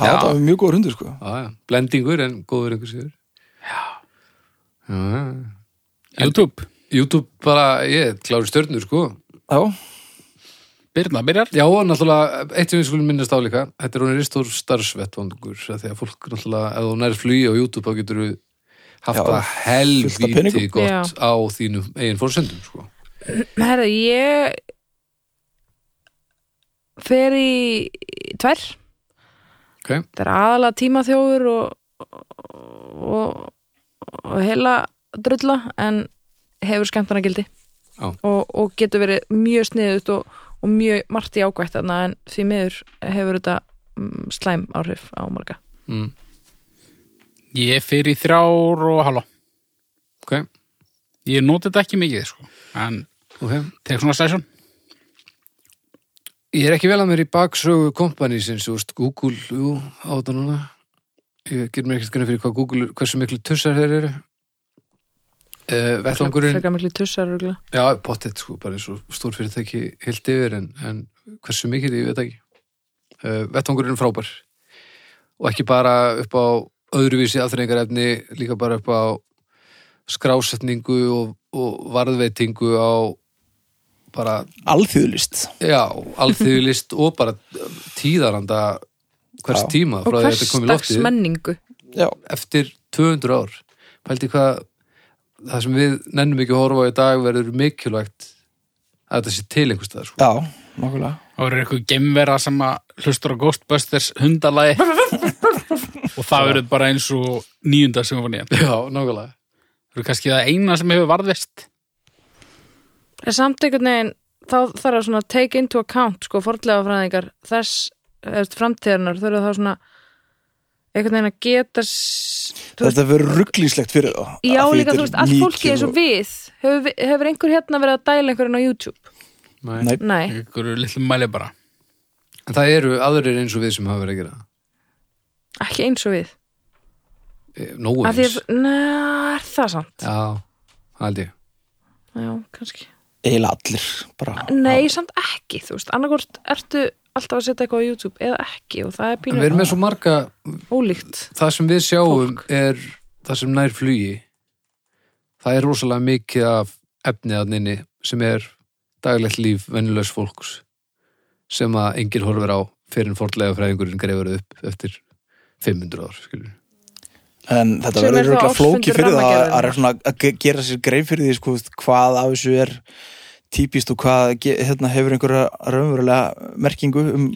Það var mjög góður hundur sko. Já, já, blendingur en góður einhver sigur. Já. Já, YouTube, YouTube bara, ég klári stjörnur sko. Já, Birna byrjar Já, og náttúrulega, eitt sem við skulum minnast á líka þetta er hún ristór starfsvettvangur af því að fólk náttúrulega, ef þú nær flugi á YouTube þá getur við haft af helvíti gott Já. á þínum eigin fórsendum sko. herra, ég fer í í tvær Ok, það er aðalega tímaþjófur og, og, og heila drulla en hefur skemmtana gildi Já. og, og getur verið mjög sniðut og, og mjög margt í ágvætt þarna en því miður hefur þetta mm, slæm áhrif á marga. Mm, Ég fyrir þrjár og halva ok, Ég noti þetta ekki mikið sko. En ok. tek svona session. Ég er ekki vel að mér í baksögu kompanísins, þú veist, Google, jú, á þetta núna. Ég ger mér ekkert grunni fyrir hvað Google, hversu miklu tussar þeir eru. Uh, vettvangurinn, frekar miklu tussar já, pottet, sko, bara eins og stór fyrirtæki heilt yfir, en, en hversu mikið, ég veit ekki. Uh, vettvangurinn er frábær. Og ekki bara upp á öðruvísi aðþrengarefni, líka bara upp á skrásetningu og og varðveitingu á bara, alþjóðlist já, alþýðlist (laughs) og bara tíðaranda hvers Já. tíma og frá því að þetta kom í hversdags loftið menningu já, eftir 200 ár pældi hvað það sem við nennum ekki að horfa á í dag verður mikilvægt að þetta sé til einhvers staðar sko. já, nokkulega Það verður eitthvað gemvera sem að hlustur á Ghostbusters hundalagi (laughs) og það verður bara eins og nýjunda sem var nýjan. já, nákvæmlega Það verður kannski það eina sem hefur varðvist. en samt einhvern veginn þá þarf að svona take into account sko fordlega fræðingar þess eða framtíðarnar þurfa þá svona einhvern veginn að geta þetta verður rugglíslegt fyrir þá já af líka þú veist allt fólki eins og við. Hefur, hefur einhver hérna verið að dæla einhverjum á YouTube? Nei. Nei. nei, Einhverju lillum mæli bara. en það eru aðrir eins og við sem hafa verið að gera það. Ekki eins og við. Eh, nógu að því eins. að, neða, er það samt? Já, það held ég. Já, kannski. Eiginlega allir bara, nei, samt ekki, þú veist, annarkvort ertu alltaf að setja eitthvað á YouTube eða ekki og það er en pínu við erum með svo marga ólíkt það sem við sjáum Fólk. er það sem nær flugi það er rosalega mikið af efnið að nynni sem er daglegt líf venjulegs fólks sem að enginn horfir á fyrir en fordlega fræðingurinn greifur upp eftir 500 ár skilur. en þetta er verður flóki fyrir það að, að, svona, að ge- gera sér grein fyrir því sko, hvað af þessu er típist og hvað hérna, hefur einhverja raunverulega merkingu um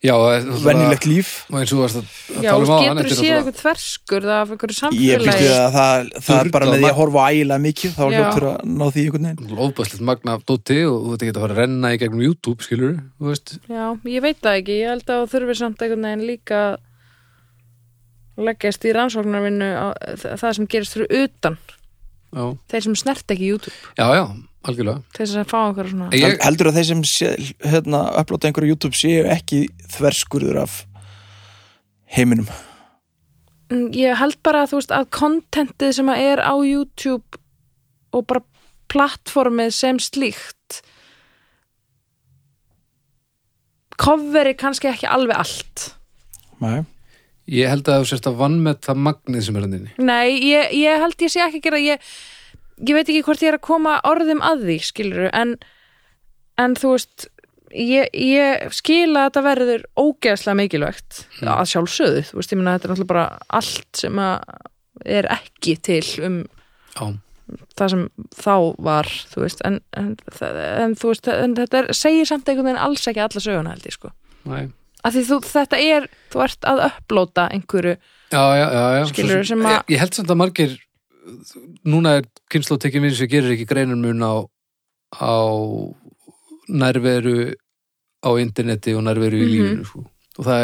Já, það er venjulegt líf? og eins og þú varst að, að já, um á getur þú séð eitthvað þverskur af einhverju ég samfélagi býst við að það, það er bara með því að horfa á ægilega mikið þá Já. hljóttur að ná því einhvern veginn. Ofbæslegt magna af dóti og þú veit ekki að fara að renna í gegnum YouTube skilur, þú veist. Já, ég veit það ekki, ég held að þú þurfi samt einhvern veginn líka leggjast í rannsóknarvinnu það sem gerist fyrir utan. Já, þeir sem snert ekki YouTube. Já, já algjörlega. Þeir sem fá einhverja svona ég, Held- heldur að þeir sem sé, hérna, upplota einhverju YouTube séu ekki þverskurður af heiminum? Mm, ég held bara að þú veist að kontentið sem að er á YouTube og bara plattformið sem slíkt coveri kannski ekki alveg allt. Nei. ég held að þú sérst að vann með það magnið sem er hann inni. Nei, ég, ég held ég sé ekki að gera ég, ég veit ekki hvort ég er að koma orðum að því, skilur en, en þú veist ég, ég skil að þetta verður ógeðslega mikilvægt að sjálfsögðu, þú veist, ég meina þetta er náttúrulega bara allt sem að er ekki til um já, það sem þá var þú veist, en, en, en þú veist en þetta er, segir samt einhvern veginn alls ekki alla söguna held ég sko, þú, þetta er þú ert að upplóta einhverju Já, já, já, Svo sem að- ég, ég held samt að margir núna er kynnslóð tekið minn sem gerir ekki greinar mun á á nærveru á interneti og nærveru í Mhm. lífinu sko. og það,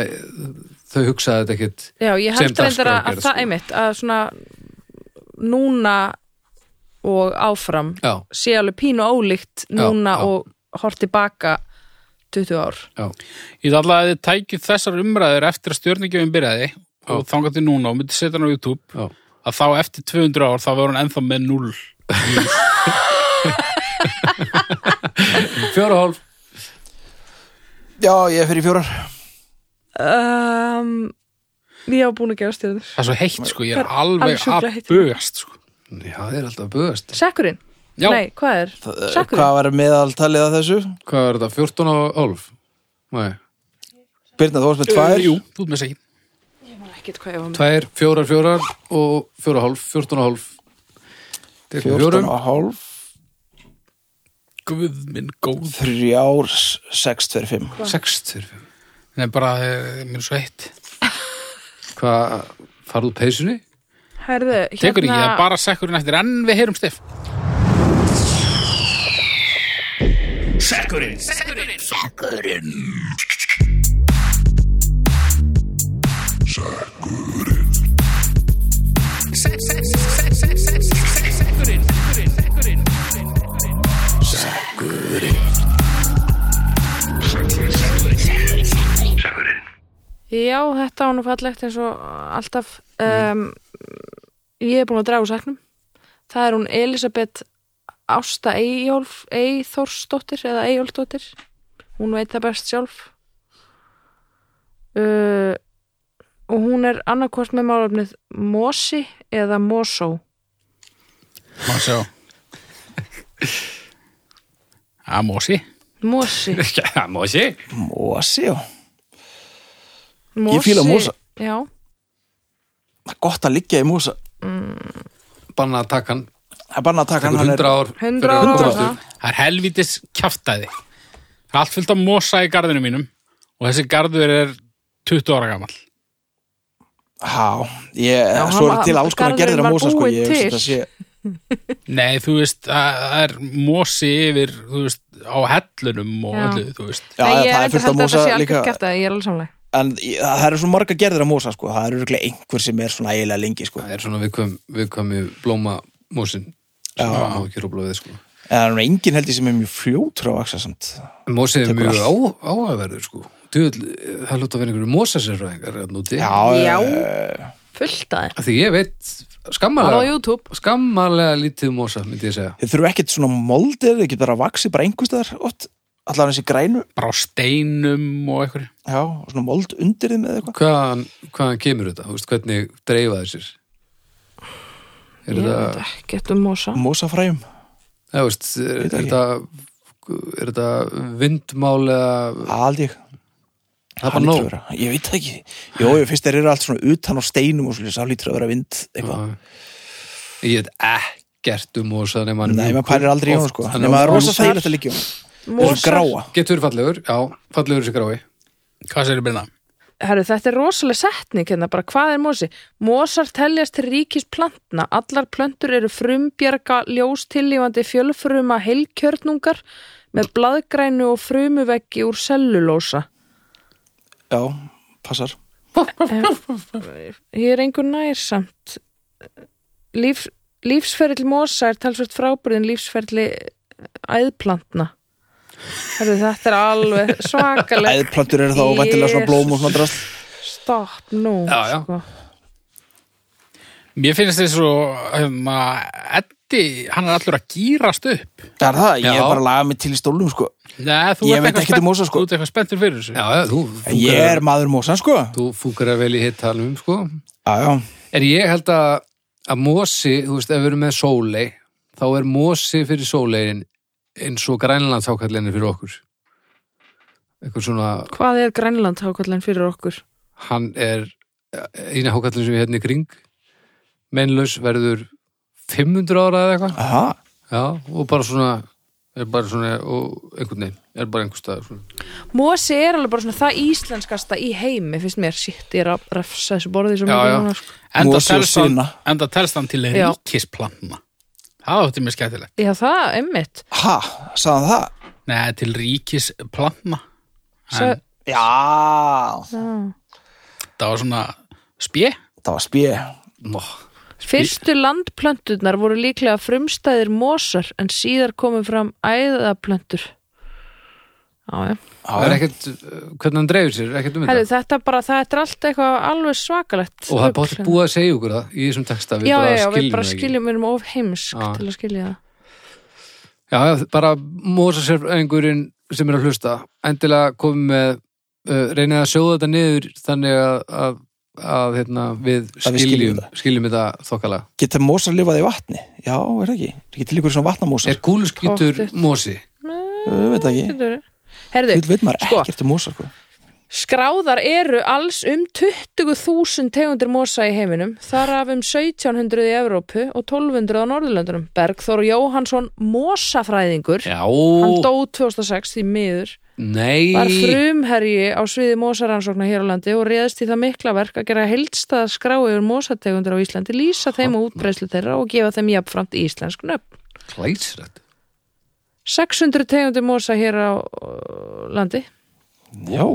þau hugsaði þetta ekkit Já, ég held reyndar að, að það sko. einmitt að svona núna og áfram já, sé alveg pínu ólíkt núna já. og hort tilbaka 20 ár já, Ég ætla að þið tækið þessar umræður eftir að stjörningjöfum byrjaði og þangað til núna og myndi setja hann á YouTube já. Að þá eftir 200 ár þá verður hann ennþá með 0 fjóra hálf Já, ég er fyrir fjórar um, Ég á búin að gefa stjörnur Það er svo heitt sko, ég er alveg að bugast sko. já, það er alltaf að bugast Sekkurinn? Já, Nei, hvað er? Sekkurinn? Hvað var meðaltalið að þessu? hvað er þetta, 14 og hálf Nei. Birna, þú varst með tvær Jú, þú ert með segin Ekkert hvað ég var með. Tvær, fjórar, fjórar og fjóra hálf, 14 og hálf. Tekum 14 fjórum. og hálf. Guð minn góð Þrjár, sex, tver, fimm. Sex, tveir, fimm. Nei, bara, eh, mér er svo heitt. Hvað, farðu peysunni? Herðu, Tekur ekki, það er bara sekkurinn eftir en við heyrum stef Já, þetta nú fallegt eins og alltaf. Um, Ég er búin að draga úr saknum Það er hún Elisabeth Ásta Eyjólf Eyþórsdóttir eða Eyjólfdóttir Hún veit það best sjálf. Uh, og hún er annarkvort með málefnið Mosi eða Mosó Má sjá að mosi Mosi, Já, Mósi. Mosi, já mosi. fíla mosa. Já, Það er gott að liggja í mosa Banna að taka hann. Það er bara að taka hann hann 100 er, ár. 100 fyrir ára hundrað mosa. aftur. það er helvítis kjaftaði það er allt fyllt af mosa í garðinu mínum og þessi garður er 20 ára gamall Já, ég, Já, svo er til alls konar gerðir að mosa sko, ég til. þetta sé nei, þú veist, það er mosi yfir, þú veist, á hellunum og Já. öllu, þú veist Já, Nei, já, ég það er reyndar fullt af held að mosa þetta sé líka algjört kjaftaði, ég er alveg samlega En í- það eru svo marga gerðir að mosa sko, það eru örugglega einhver sem er svona eiginlega lengi sko Það er svona viðkvæm, viðkvæmi blóma mósin. Já. Sem það má ekki rúbla við, sko. En það er enginn held ég sem er mjög fljótur á vaksa samt Mósi er mjög á, áhugaverður, sko. Djöfull, það lúta að vera einhverju mósasérfræðingar hérna úti. Já, Já. eh, Fullt að Af Því ég veit YouTube skammarlega lítið mósa, myndi ég segja. Þið þurfu ekkert svona moldið, þið getur bara vaksið bara einhverstaðar oft, allan þessi grænu bara á steinum og eitthvað Já, og svona mold undir þið með eitthvað Hvaðan, hvaðan kemur þetta? Þú Veist, hvernig dreifa þessir? Er Ég þetta, veit ekkert um mosa Mosafræjum eða, veist, er, þetta, er þetta vindmál eða Aldrei það er bara nóg? Ég veit það ekki Jó, ég finnst þeir eru allt svona utan á steinum og svolítið sá lítur að vera vind eitthvað Já. Ég veit ekkert um mosa nema hann er Nei, maður pælir aldrei í honum sko hann Nei, maður er rosa þægilegt að Þessu Mosar, gráa Getur fallegur, já, fallegur þessi grái hvað sér byrna? herru, þetta er rosalega setning hérna, bara hvað er mosi? Mosar teljast til ríkis plantna, allar plöntur eru frumbjarga ljós-tillífandi fjölfruma heilkjörnungar með blaðgrænu og frumuveggi úr sellulósa. Já, passar Ég er einhver nær samt. Líf, lífsferðil mosa er talsvert frábyrðin lífsferðli æðplantna. Herru, þetta er alveg (laughs) svakalegt. Æðplantur eru þá væntilega svona blóm og svona drast Stopp nú. Já, já. Sko. Mér finnst þess svo hérna, Eddi, hann er allur að gýrast upp Það er það, ég er Já. bara að laga mig til í stólum sko Nei, þú Ég ert veit eitthvað um sko. Þú ert eitthvað spenntur fyrir þessu. Já, já, þú Ég er maður mosan sko. Þú fúkar að vel í hitt talum, sko. Já, já, En ég held að, að mosi, þú veist, ef við erum með sólei þá er mosi fyrir sóleiin eins og grænlandsákallinni fyrir okkur. Eitthvað svona Hvað er Grænland hákallin fyrir okkur? hann er eina hákallin sem við hérna í kring. Meinlaus verður 500 ára eða eitthvað. Aha. Já, og bara svona er bara svona, og einhvern veginn er bara einhver svona. Mosi er alveg bara svona það íslenskasta í heimi, finnst mér, shit, ég er að refsa þessu borði Já, já. sko. Enda Mosi og telst hann- Sina. enda telst hann til Já. ríkisplantna Það átti mér skemmtilegt Já, það, emmitt. Ha, sagði hann það? Nei, til ríkisplantna Sa- En Já það var svona spjö Það var spjö Nó, Fyrstu landplönturnar voru líklega frumstæðir mosar en síðar komu fram æðaplöntur. Já, já. það er ekkert hvernig hann dreifir sér, ekkert um þetta þetta bara, það er allt eitthvað alveg svakalegt. og það er bátt búið að segja okkur það í þessum texta Já, já, já, við bara skiljum, erum of heimsk Já. til að skilja það. Já, bara einhverjum sem er að hlusta endilega komið með uh, reynið að sjóða þetta niður þannig að, að, að hérna, við Að við skiljum skiljum, þetta. skiljum þetta þokkalega. Geta mosar lifað í vatni? Já, er það ekki? Er ekki til ykkur svona vatnamosar? Er kúluskýtur Pottþétt. mosi? Ég veit það ekki Herðu, Þú veit maður sko. ekkert um mosar sko skráðar eru alls um 20.000 tegundir mosa í heiminum, þar af um 1700 í Evrópu og 1200 á Norðurlöndunum. Bergþór Jóhansson mosafræðingur, Já, hann dó 2006 því miður, nei. Var frumherji á sviði mosaransóknar hér á landi og réðst í það mikla verk að gera heildstaða skrá yfir mosategundir á Íslandi, lýsa þeim og útbreyslu þeirra og gefa þeim jafnframt íslensk nöfn. Klæsrætt 600 tegundir mosa hér á uh, landi. Já,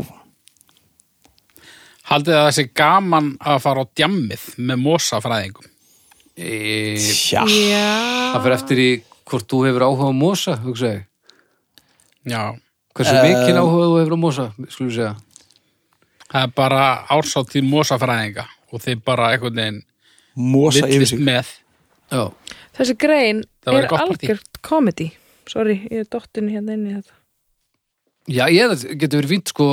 Haldið að það sé gaman að fara á djammið með mosafræðingum? E, Já. Það fyrir eftir í hvort þú hefur áhuga á mosa, hugsa ég Já, Hversu Um, mikinn áhuga þú hefur á mosa, skulum segja? Það er bara ársáttíð mosafræðinga og þeir bara einhvern veginn Mosa yfir sig. með. Já, Þessi grein er algjört comedy. Sorry, ég er dottin hérna inn í þetta. Já, ég getur verið fínt sko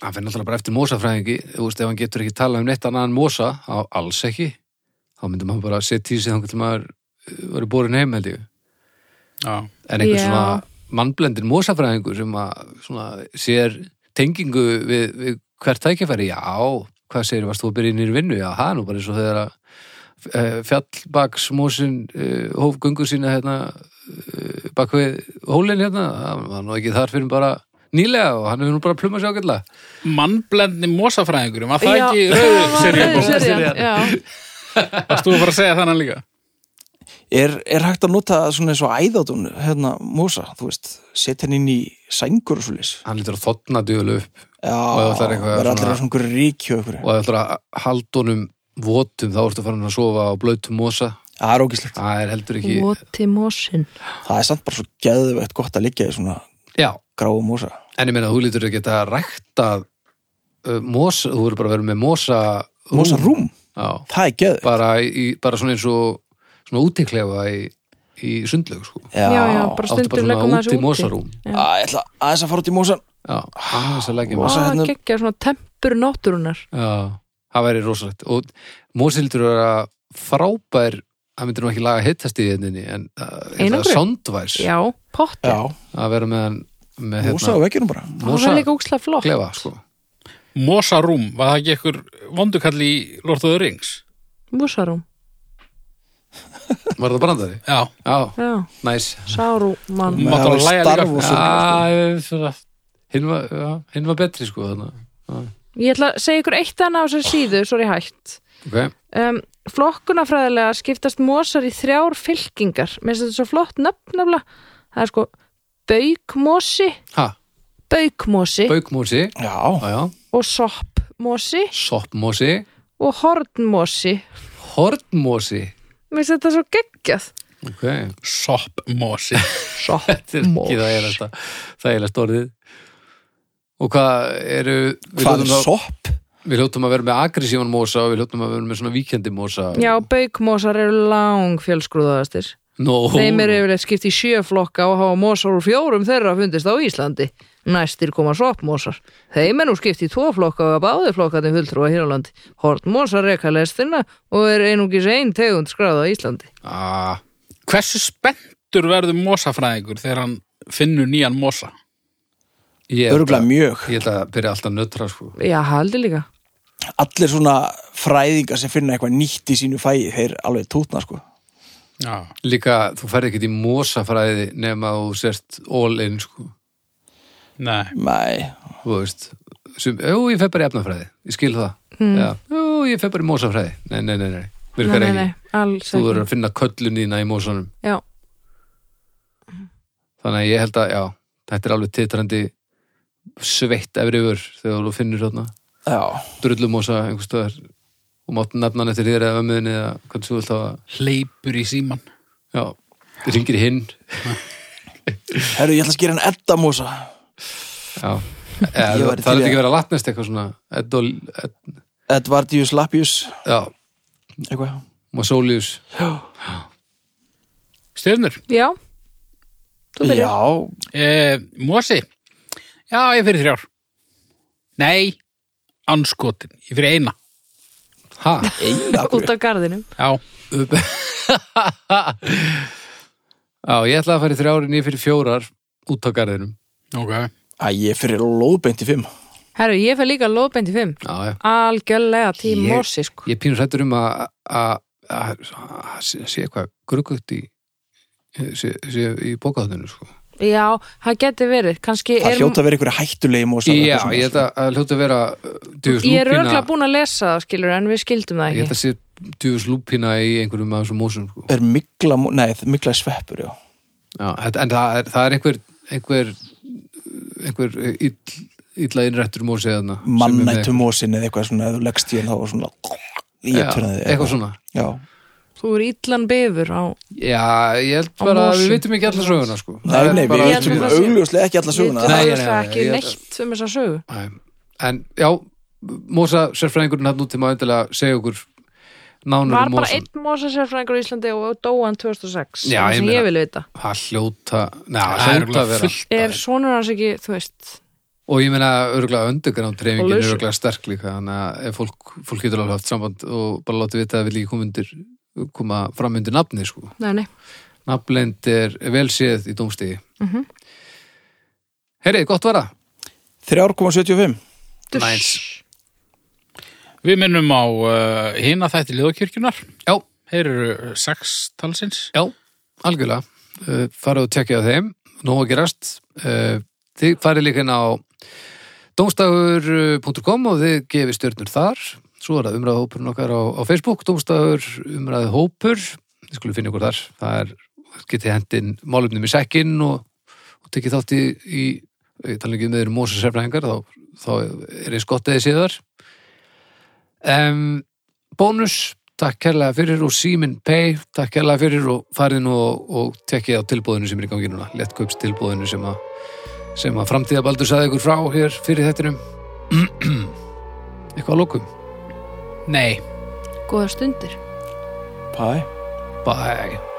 hann fyrir náttúrulega bara eftir mosafræðingi. Þú veist, ef hann getur ekki talað um neitt annað en mosa á alls ekki, þá myndum hann bara setja í sig þannig til maður uh, verið borin heim held ég. Já, en einhver Já. svona mannblendin mósafræðingur sem að svona sér tengingu við, við hvert tækifæri, já, hvað segir, varst þú að byrja inn í vinnu? Já, það er nú bara eins og þegar að uh, fjallbaksmósin uh, hóf gungu sína hérna uh, bak við hólinn hérna, það var nú ekki þar fyrir bara nýlega og hann hefur nú bara plumað sér ágætlega. mannblendni mosafræðingurum, var það Já, ekki (laughs) já. Varst þú að fara að segja þannig líka? Er, er hægt að nota svona eins og æðátun hérna Mósa, þú veist setja hann inn í sængur og svoleiðis? Hann lítur að þotna duglu upp. Já, Og það er allir svona- ríkju og það er að haldunum votum þá ertu farin að sofa á blautum mosa. Það er ógislegt. það er heldur ekki Voti mósin Það er samt bara svo geðveitt gott að liggja í svona já, gráu Mósa. en ég meina þú lítur ekki að rækta uh, mosa, þú verður bara að vera með mosa Mósa rúm, það er geðveitt. bara, í, bara svona eins og svona útiklefa í, í sundlaug sko. Já, já, bara stundur svona maður úti þessu úti mosarúm Já. Að, ég ætla aðeins að fara út í Mósan. já, aðeins að leggja Mosa. mosa Á, hérna- geggja svona tempur náttúrunar já, það væri rosalegt og mosi lítur að frábær það myndir nú ekki laga hittast í henni en uh, Einangrun? sondværs Já, potti Já, að vera með, hann- með Mósa á vekkjunum bara. Það var líka úkslega flott klefa sko. Mosarúm, var það ekki einhver vondukall í Lord of the Rings? Músarúm, var það brandari? Já, já, já, næs sárúmann Má Það bara var hlæja Star líka. Svona, hinn var, já, hinn var betri sko þannig Ég ætla að segja ykkur eitt annað á þessari síðu, svo er ég hægt ok, um, Flokkunafræðilega skiptast mosar í þrjár fylkingar. Mér finnst þetta svo flott nöfn nefnilega. Það er sko Já, já, já, og soppmosi soppmosi. og hornmosi. Hornmosi Mér finnst þetta svo geggjað. Ok, soppmosi. (laughs) er ekki það það eiginlega orðið. Og hvað eru við hvað er sopp? við hljótum að vera með aggressívan mosa og við hljótum að vera með svona víkendi mosa. Já, baukmosar eru lang fjölskrúðaðastir no, Þeim eru yfirleitt skipt í sjö flokka og hafa mosar úr fjórum þeirra fundist á Íslandi. Næstir koma soppmosar. Þeim er nú skipt í tvo flokka og að báði flokkarnir fulltrúa hér á landi. Hortmosar reka lestina og er einungis ein tegund skráða á Íslandi. ah, Hversu spenntur verður mosafræðingur þegar hann finnur nýjan mosa? ég, held Örgulega mjög. ég held að byrja alltaf nötra sko. Já, haldi líka. Allir svona fræðingar sem finna eitthvað nýtt í sínu fæi, þeir alveg tútna sko. Já. líka, þú færði ekkert í mosafræði nema þú sért all in sko. Nei. Nei, þú veist sem, jú, ég fer bara í efnafræði, ég skil það. Já, jú, ég fer bara í mosafræði. Nei, nei, nei, nei, virkar nei, ekki. nei, alls þú verður ekki. að finna köllun þína í mosanum. Já, þannig að ég held að, já, þetta er alveg titrandi sveitt efri yfir þegar þú finnur þarna. Já, drullumosa einhvers stöðar og mátt nefna hann eftir þér eða ömmuðinni eða hvernig þú vilt hafa Hleypur í síman. já, ringir í hinn herru, ég ætla að skýra hann Edda Mósa. já, það er ekki verið að latnest eitthvað svona Edol, Ed, Edvardius Lapius, já, eitthvað. Mosolius Stjörnur. já. Þú byrjar. Já, Eh, mosi. Já, ég fyrir þrjár. Nei, anskotin. Ég fyrir eina. Ha, eina Út af garðinum. Já. (laughs) Já, ég ætla að fara í þrjárin, ég fyrir fjórar út á garðinum. Ok. Æ, ég fyrir lóðbeint í fimm. Herru, ég fer líka lóðbeint í fimm. Já, já. Algjörlega tím mosi, sko. Ég pínur hrættur um að að- sé eitthvað grugugt í sé, sé í bókaðunum, sko. Já, það geti verið. Kannski Það er... hljóta að vera einhverja hættulegi Mósa. Já, ég held að, að hljóta að vera djúfus Ég er örgla búin að lesa það, skilur, en við skildum það Ég held ekki. að sé djúfus lúpína í einhverjum af þessum mósum, sko. Er mikla, nei, mikla sveppur, já. Já, en það er, það er einhver einhver einhver ill, illa innrættur með- Mannættu Mósin eða eitthvað svona, þú leggst í hann þá var svona, Já, ég turnaði. eitthvað svona. Já, Þú er illan bifur á... Já, ég held bara að við vitum ekki alla söguna, sko. nei, nei, við sé- augljóslega ekki alla söguna. Nei, nei, nei, það ekki neitt um þessa sögu. Nei. En já, Mósa sérfræðingurinn hann út til maður endilega segja okkur nánar Var um bara einn mosasérfræðingur í Íslandi og dóan 2006 Já, ég sem meina- ég vil vita Það hljóta, Það er hljóta að vera. fullt. Er sonur hans ekki, þú veist Og ég meina Og treyfingin er örgulega sterk líka þannig að ef fólk, fólk getur alveg haft samband og bara látið vita að vil ekki koma undir koma fram undir nafni sko. Nei, nei, nafnlend er vel séð í dómstigi Mhm. Herri, gott var það 3,75 Nice. Við minnum á uh, hina þætti liðakirkjunar. Já, Þeir eru sex talsins. já, algjörlega uh, farið og tekja á þeim nú að gerast uh, þið farið líka inn á domstagur.com og þið gefið stjörnur þar svo er það umræðu hópurinn okkar á, á Facebook domstagur umræðu hópur þið skulum finna ykkur þar. Það er, getið hendin málumnum í sekkin og, og tekið þátt í, í tala ekki um þeir Mósa sérfræðingar þá, þá er ég skottiði síðar um, bónus takk kærlega fyrir og Simin Pay takk kærlega fyrir og farið nú og, og tekkið á tilbúðinu sem er í gangi núna. Lettkaups tilbúðinu sem að sem að framtíðabaldur saði ykkur frá hér fyrir þettinum (clears throat) eitthvað að lókum Nei. Góða stundir. Bye. Bye